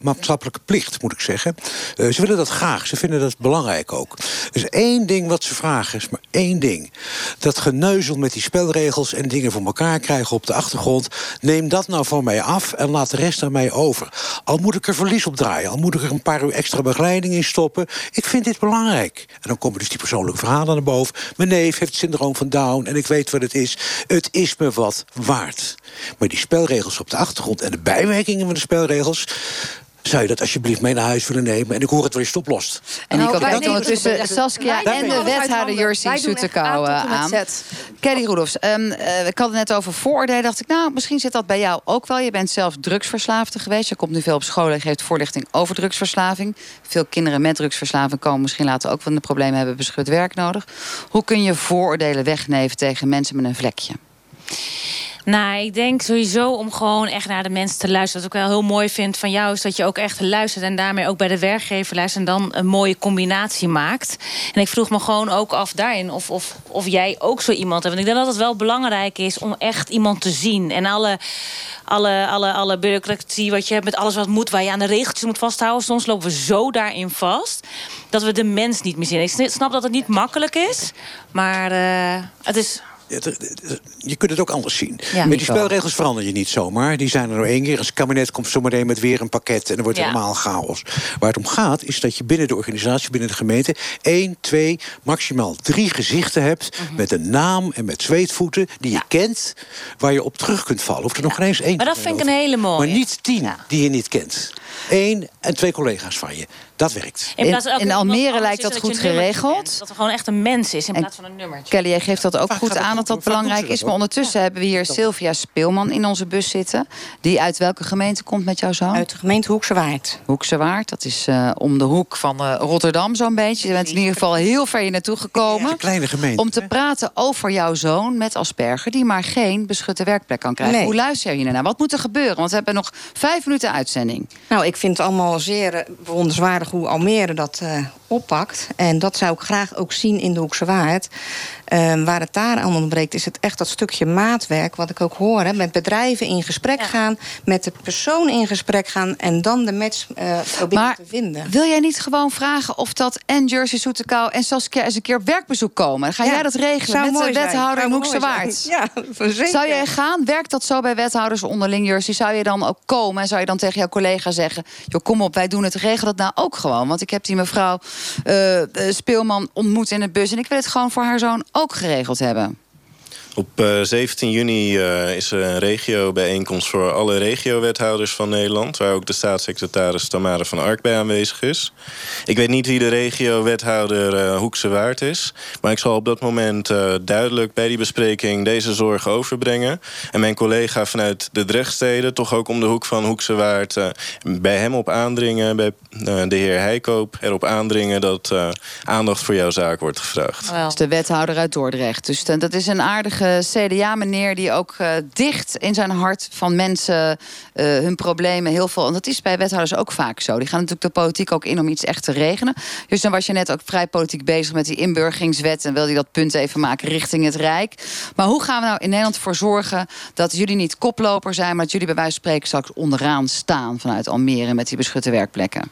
maatschappelijke plicht, moet ik zeggen. Uh, ze willen dat graag, ze vinden dat belangrijk ook. Dus één ding wat ze vragen is maar één ding. Dat geneuzel met die spelregels en dingen voor elkaar krijgen op de achtergrond... neem dat nou van mij af en laat de rest aan mij over. Al moet ik er verlies op draaien, al moet ik er een paar uur extra begeleiding in stoppen... ik vind dit belangrijk. En dan komen dus die persoonlijke verhalen boven. Mijn neef heeft het syndroom van Down en ik weet wat het is. Het is me wat waard. Maar die spelregels op de achtergrond en de bijwerkingen van de spelregels zou je dat alsjeblieft mee naar huis willen nemen? En ik hoor het wel eens oplost. En Nou, die komt ondertussen Saskia en de wethouder Jersey Soetekouwen aan. Kelly Roelofs, um, uh, ik had het net over vooroordelen. Dacht ik, nou, misschien zit dat bij jou ook wel. Je bent zelf drugsverslaafde geweest. Je komt nu veel op school en geeft voorlichting over drugsverslaving. Veel kinderen met drugsverslaving komen misschien later ook van de problemen hebben beschut werk nodig. Hoe kun je vooroordelen wegnemen tegen mensen met een vlekje? Nou, ik denk sowieso om gewoon echt naar de mensen te luisteren. Wat ik wel heel mooi vind van jou is dat je ook echt luistert en daarmee ook bij de werkgever luistert en dan een mooie combinatie maakt. En ik vroeg me gewoon ook af daarin of, of, of jij ook zo iemand hebt. Want ik denk dat het wel belangrijk is om echt iemand te zien. En alle, alle, alle, alle bureaucratie wat je hebt met alles wat moet, waar je aan de regeltjes moet vasthouden. Soms lopen we zo daarin vast dat we de mens niet meer zien. Ik snap dat het niet makkelijk is, maar uh, het is je kunt het ook anders zien. Ja, met die spelregels verander je niet zomaar. Die zijn er nog één keer. Als het kabinet komt zometeen met weer een pakket... en dan wordt het Ja. helemaal chaos. Waar het om gaat, is dat je binnen de organisatie, binnen de gemeente... één, twee, maximaal drie gezichten hebt... Mhm. met een naam en met zweetvoeten die je kent... waar je op terug kunt vallen. Hoeft er nog ineens één Maar dat vind ik een hele mooie. Maar niet tien die je niet kent. Eén en twee collega's van je. Dat werkt. In, plaats Almere lijkt dat goed een geregeld. bent. Dat er gewoon echt een mens is in En plaats van een nummertje. Kelly, jij geeft dat ook Vaak goed aan dat dat belangrijk is. Maar ondertussen hebben we hier Sylvia Speelman in onze bus zitten. Die uit welke gemeente komt met jouw zoon? Uit de gemeente Hoekse Waard. Hoekse Waard, dat is eh, om de hoek van eh, Rotterdam zo'n beetje. Je bent in ieder geval heel ver hier naartoe gekomen. Kleine gemeente. Om te praten over jouw zoon met Asperger... die maar geen beschutte werkplek kan krijgen. Nee. Hoe luister je naar? Wat moet er gebeuren? Want we hebben nog vijf minuten uitzending. Nou, ik vind het allemaal zeer eh, bewonderenswaardig hoe Almere dat eh, oppakt. En dat zou ik graag ook zien in de Hoekse Waard. Ehm, waar het daar aan ontbreekt, is het echt dat stukje maatwerk... wat ik ook hoor, hè, met bedrijven in gesprek gaan... met de persoon in gesprek gaan... en dan de match eh, proberen Maar te vinden. Wil jij niet gewoon vragen of dat en Jersey Soetekau en Saskia eens een keer op werkbezoek komen? Dan ga Ja, jij dat regelen zou met de wethouder in Hoekse Waard? [LAUGHS] Ja, zeker. Zou jij gaan? Werkt dat zo bij wethouders onderling, Jersey? Zou je dan ook komen en zou je dan tegen jouw collega zeggen... joh, kom op, wij doen het, regel dat nou ook gewoon. Want ik heb die mevrouw Speelman ontmoet in de bus... en ik wil het gewoon voor haar zoon ook geregeld hebben. Op eh, 17 juni eh, is er een regiobijeenkomst voor alle regiowethouders van Nederland. Waar ook de staatssecretaris Tamara van Ark bij aanwezig is. Ik weet niet wie de regiowethouder eh Hoekse Waard is. Maar ik zal op dat moment eh, duidelijk bij die bespreking deze zorgen overbrengen. En mijn collega vanuit de Drechtsteden, toch ook om de hoek van Hoekse Waard, eh, bij hem op aandringen, bij eh, de heer Heikoop erop aandringen dat eh, aandacht voor jouw zaak wordt gevraagd. Dat is de wethouder uit Dordrecht. Dus eh, dat is een aardige CDA-meneer die ook eh, dicht in zijn hart van mensen eh, hun problemen heel veel. En dat is bij wethouders ook vaak zo. Die gaan natuurlijk de politiek ook in om iets echt te regelen. Dus dan was je net ook vrij politiek bezig met die inburgeringswet. En wilde je dat punt even maken richting het Rijk. Maar hoe gaan we nou in Nederland ervoor zorgen dat jullie niet koploper zijn, maar dat jullie bij wijze van spreken straks onderaan staan vanuit Almere met die beschutte werkplekken?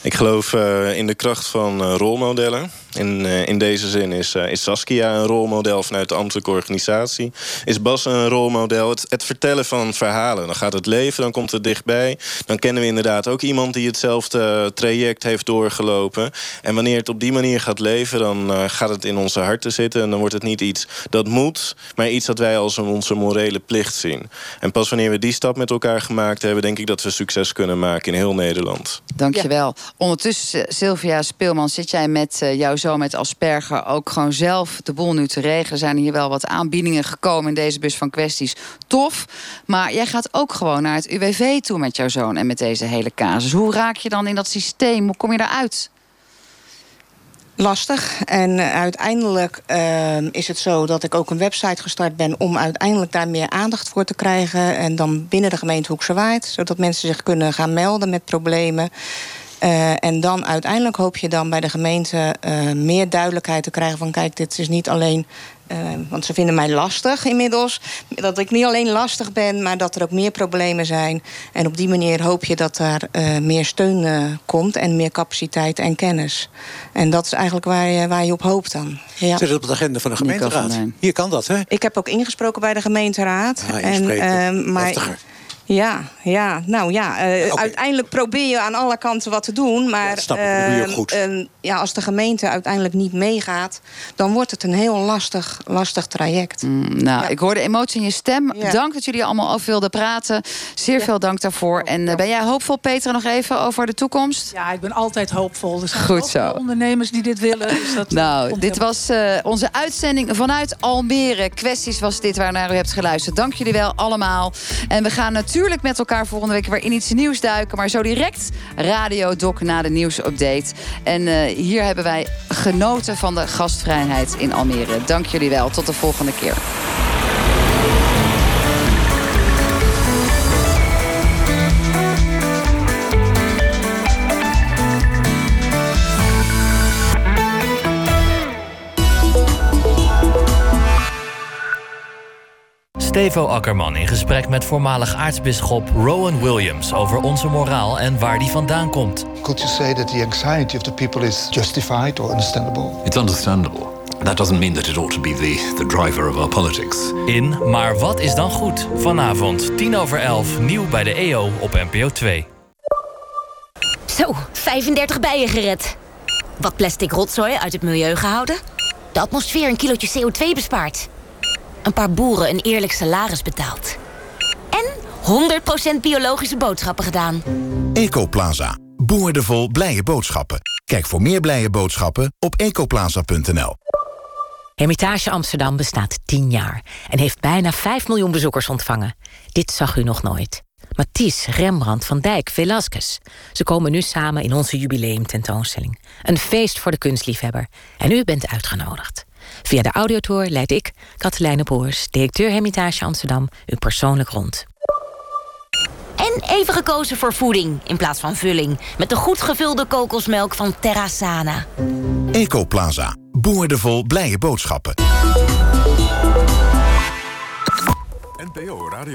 Ik geloof eh, in de kracht van rolmodellen. In, eh, in deze zin is, eh, is Saskia een rolmodel vanuit de ambtelijke organisatie. Is Bas een rolmodel? Het, vertellen van verhalen. Dan gaat het leven, dan komt het dichtbij. Dan kennen we inderdaad ook iemand die hetzelfde traject heeft doorgelopen. En wanneer het op die manier gaat leven, dan eh, gaat het in onze harten zitten. En dan wordt het niet iets dat moet, maar iets dat wij als onze morele plicht zien. En pas wanneer we die stap met elkaar gemaakt hebben, denk ik dat we succes kunnen maken in heel Nederland. Dankjewel. Ondertussen, Sylvia Speelman, zit jij met eh, jouw zoon met Asperger ook gewoon zelf de boel nu te regelen? Zijn hier wel wat aanbiedingen gekomen in deze bus van kwesties. Tof. Maar jij gaat ook gewoon naar het UWV toe met jouw zoon en met deze hele casus. Hoe raak je dan in dat systeem? Hoe kom je daaruit? lastig. En eh, uiteindelijk eh, is het zo dat ik ook een website gestart ben om uiteindelijk daar meer aandacht voor te krijgen. En dan binnen de gemeente Hoekse Waard, zodat mensen zich kunnen gaan melden met problemen. Eh, en dan uiteindelijk hoop je dan bij de gemeente eh, meer duidelijkheid te krijgen van kijk, dit is niet alleen. eh, want ze vinden mij lastig inmiddels. Dat ik niet alleen lastig ben, maar dat er ook meer problemen zijn. En op die manier hoop je dat daar eh, meer steun eh, komt en meer capaciteit en kennis. En dat is eigenlijk waar je, waar je op hoopt dan. Ja. Zet het op de agenda van de gemeenteraad. Hier kan dat, hè? Ik heb ook ingesproken bij de gemeenteraad. Ah, en, ehm, maar Heftiger. Ja, ja, nou ja. eh, Uiteindelijk probeer je aan alle kanten wat te doen. Maar je ook ehm, goed. ehm, ja, als de gemeente uiteindelijk niet meegaat... dan wordt het een heel lastig, lastig traject. Nou, ik hoor de emotie in je stem. Ja. Dank dat jullie allemaal over wilden praten. Zeer veel dank daarvoor. En eh, ben jij hoopvol, Petra, nog even over de toekomst? Ja, ik ben altijd hoopvol. Er zijn Goed zo. ondernemers die dit willen. Dus dat Nou, komt dit was eh, onze uitzending vanuit Almere. Kwesties was dit waar naar u hebt geluisterd. Dank jullie wel allemaal. En we gaan natuurlijk met elkaar volgende week weer in iets nieuws duiken. Maar zo direct Radio Doc na de nieuwsupdate. En eh, hier hebben wij genoten van de gastvrijheid in Almere. Dank jullie wel. Tot de volgende keer. Stevo Akkerman in gesprek met voormalig aartsbisschop Rowan Williams over onze moraal en waar die vandaan komt. Could you say that the anxiety of the people is justified or understandable? It's understandable. That doesn't mean that it ought to be the, the driver of our politics. In Maar wat is dan goed? Vanavond 10 over 11, nieuw bij de EO op NPO 2. Zo, 35 bijen gered. Wat plastic rotzooi uit het milieu gehouden. De atmosfeer een kilootje CO2 bespaard. Een paar boeren een eerlijk salaris betaald. En 100% biologische boodschappen gedaan. Ecoplaza. Boordevol blije boodschappen. Kijk voor meer blije boodschappen op ecoplaza.nl. Hermitage Amsterdam bestaat 10 jaar en heeft bijna 5 miljoen bezoekers ontvangen. Dit zag u nog nooit. Matisse, Rembrandt, Van Dijk, Velasquez. Ze komen nu samen in onze jubileumtentoonstelling. Een feest voor de kunstliefhebber. En u bent uitgenodigd. Via de audiotour leid ik, Katelijne Boers, directeur Hermitage Amsterdam, u persoonlijk rond. En even gekozen voor voeding in plaats van vulling. Met de goed gevulde kokosmelk van Terrasana. Ecoplaza. Boordevol blije boodschappen. NPO Radio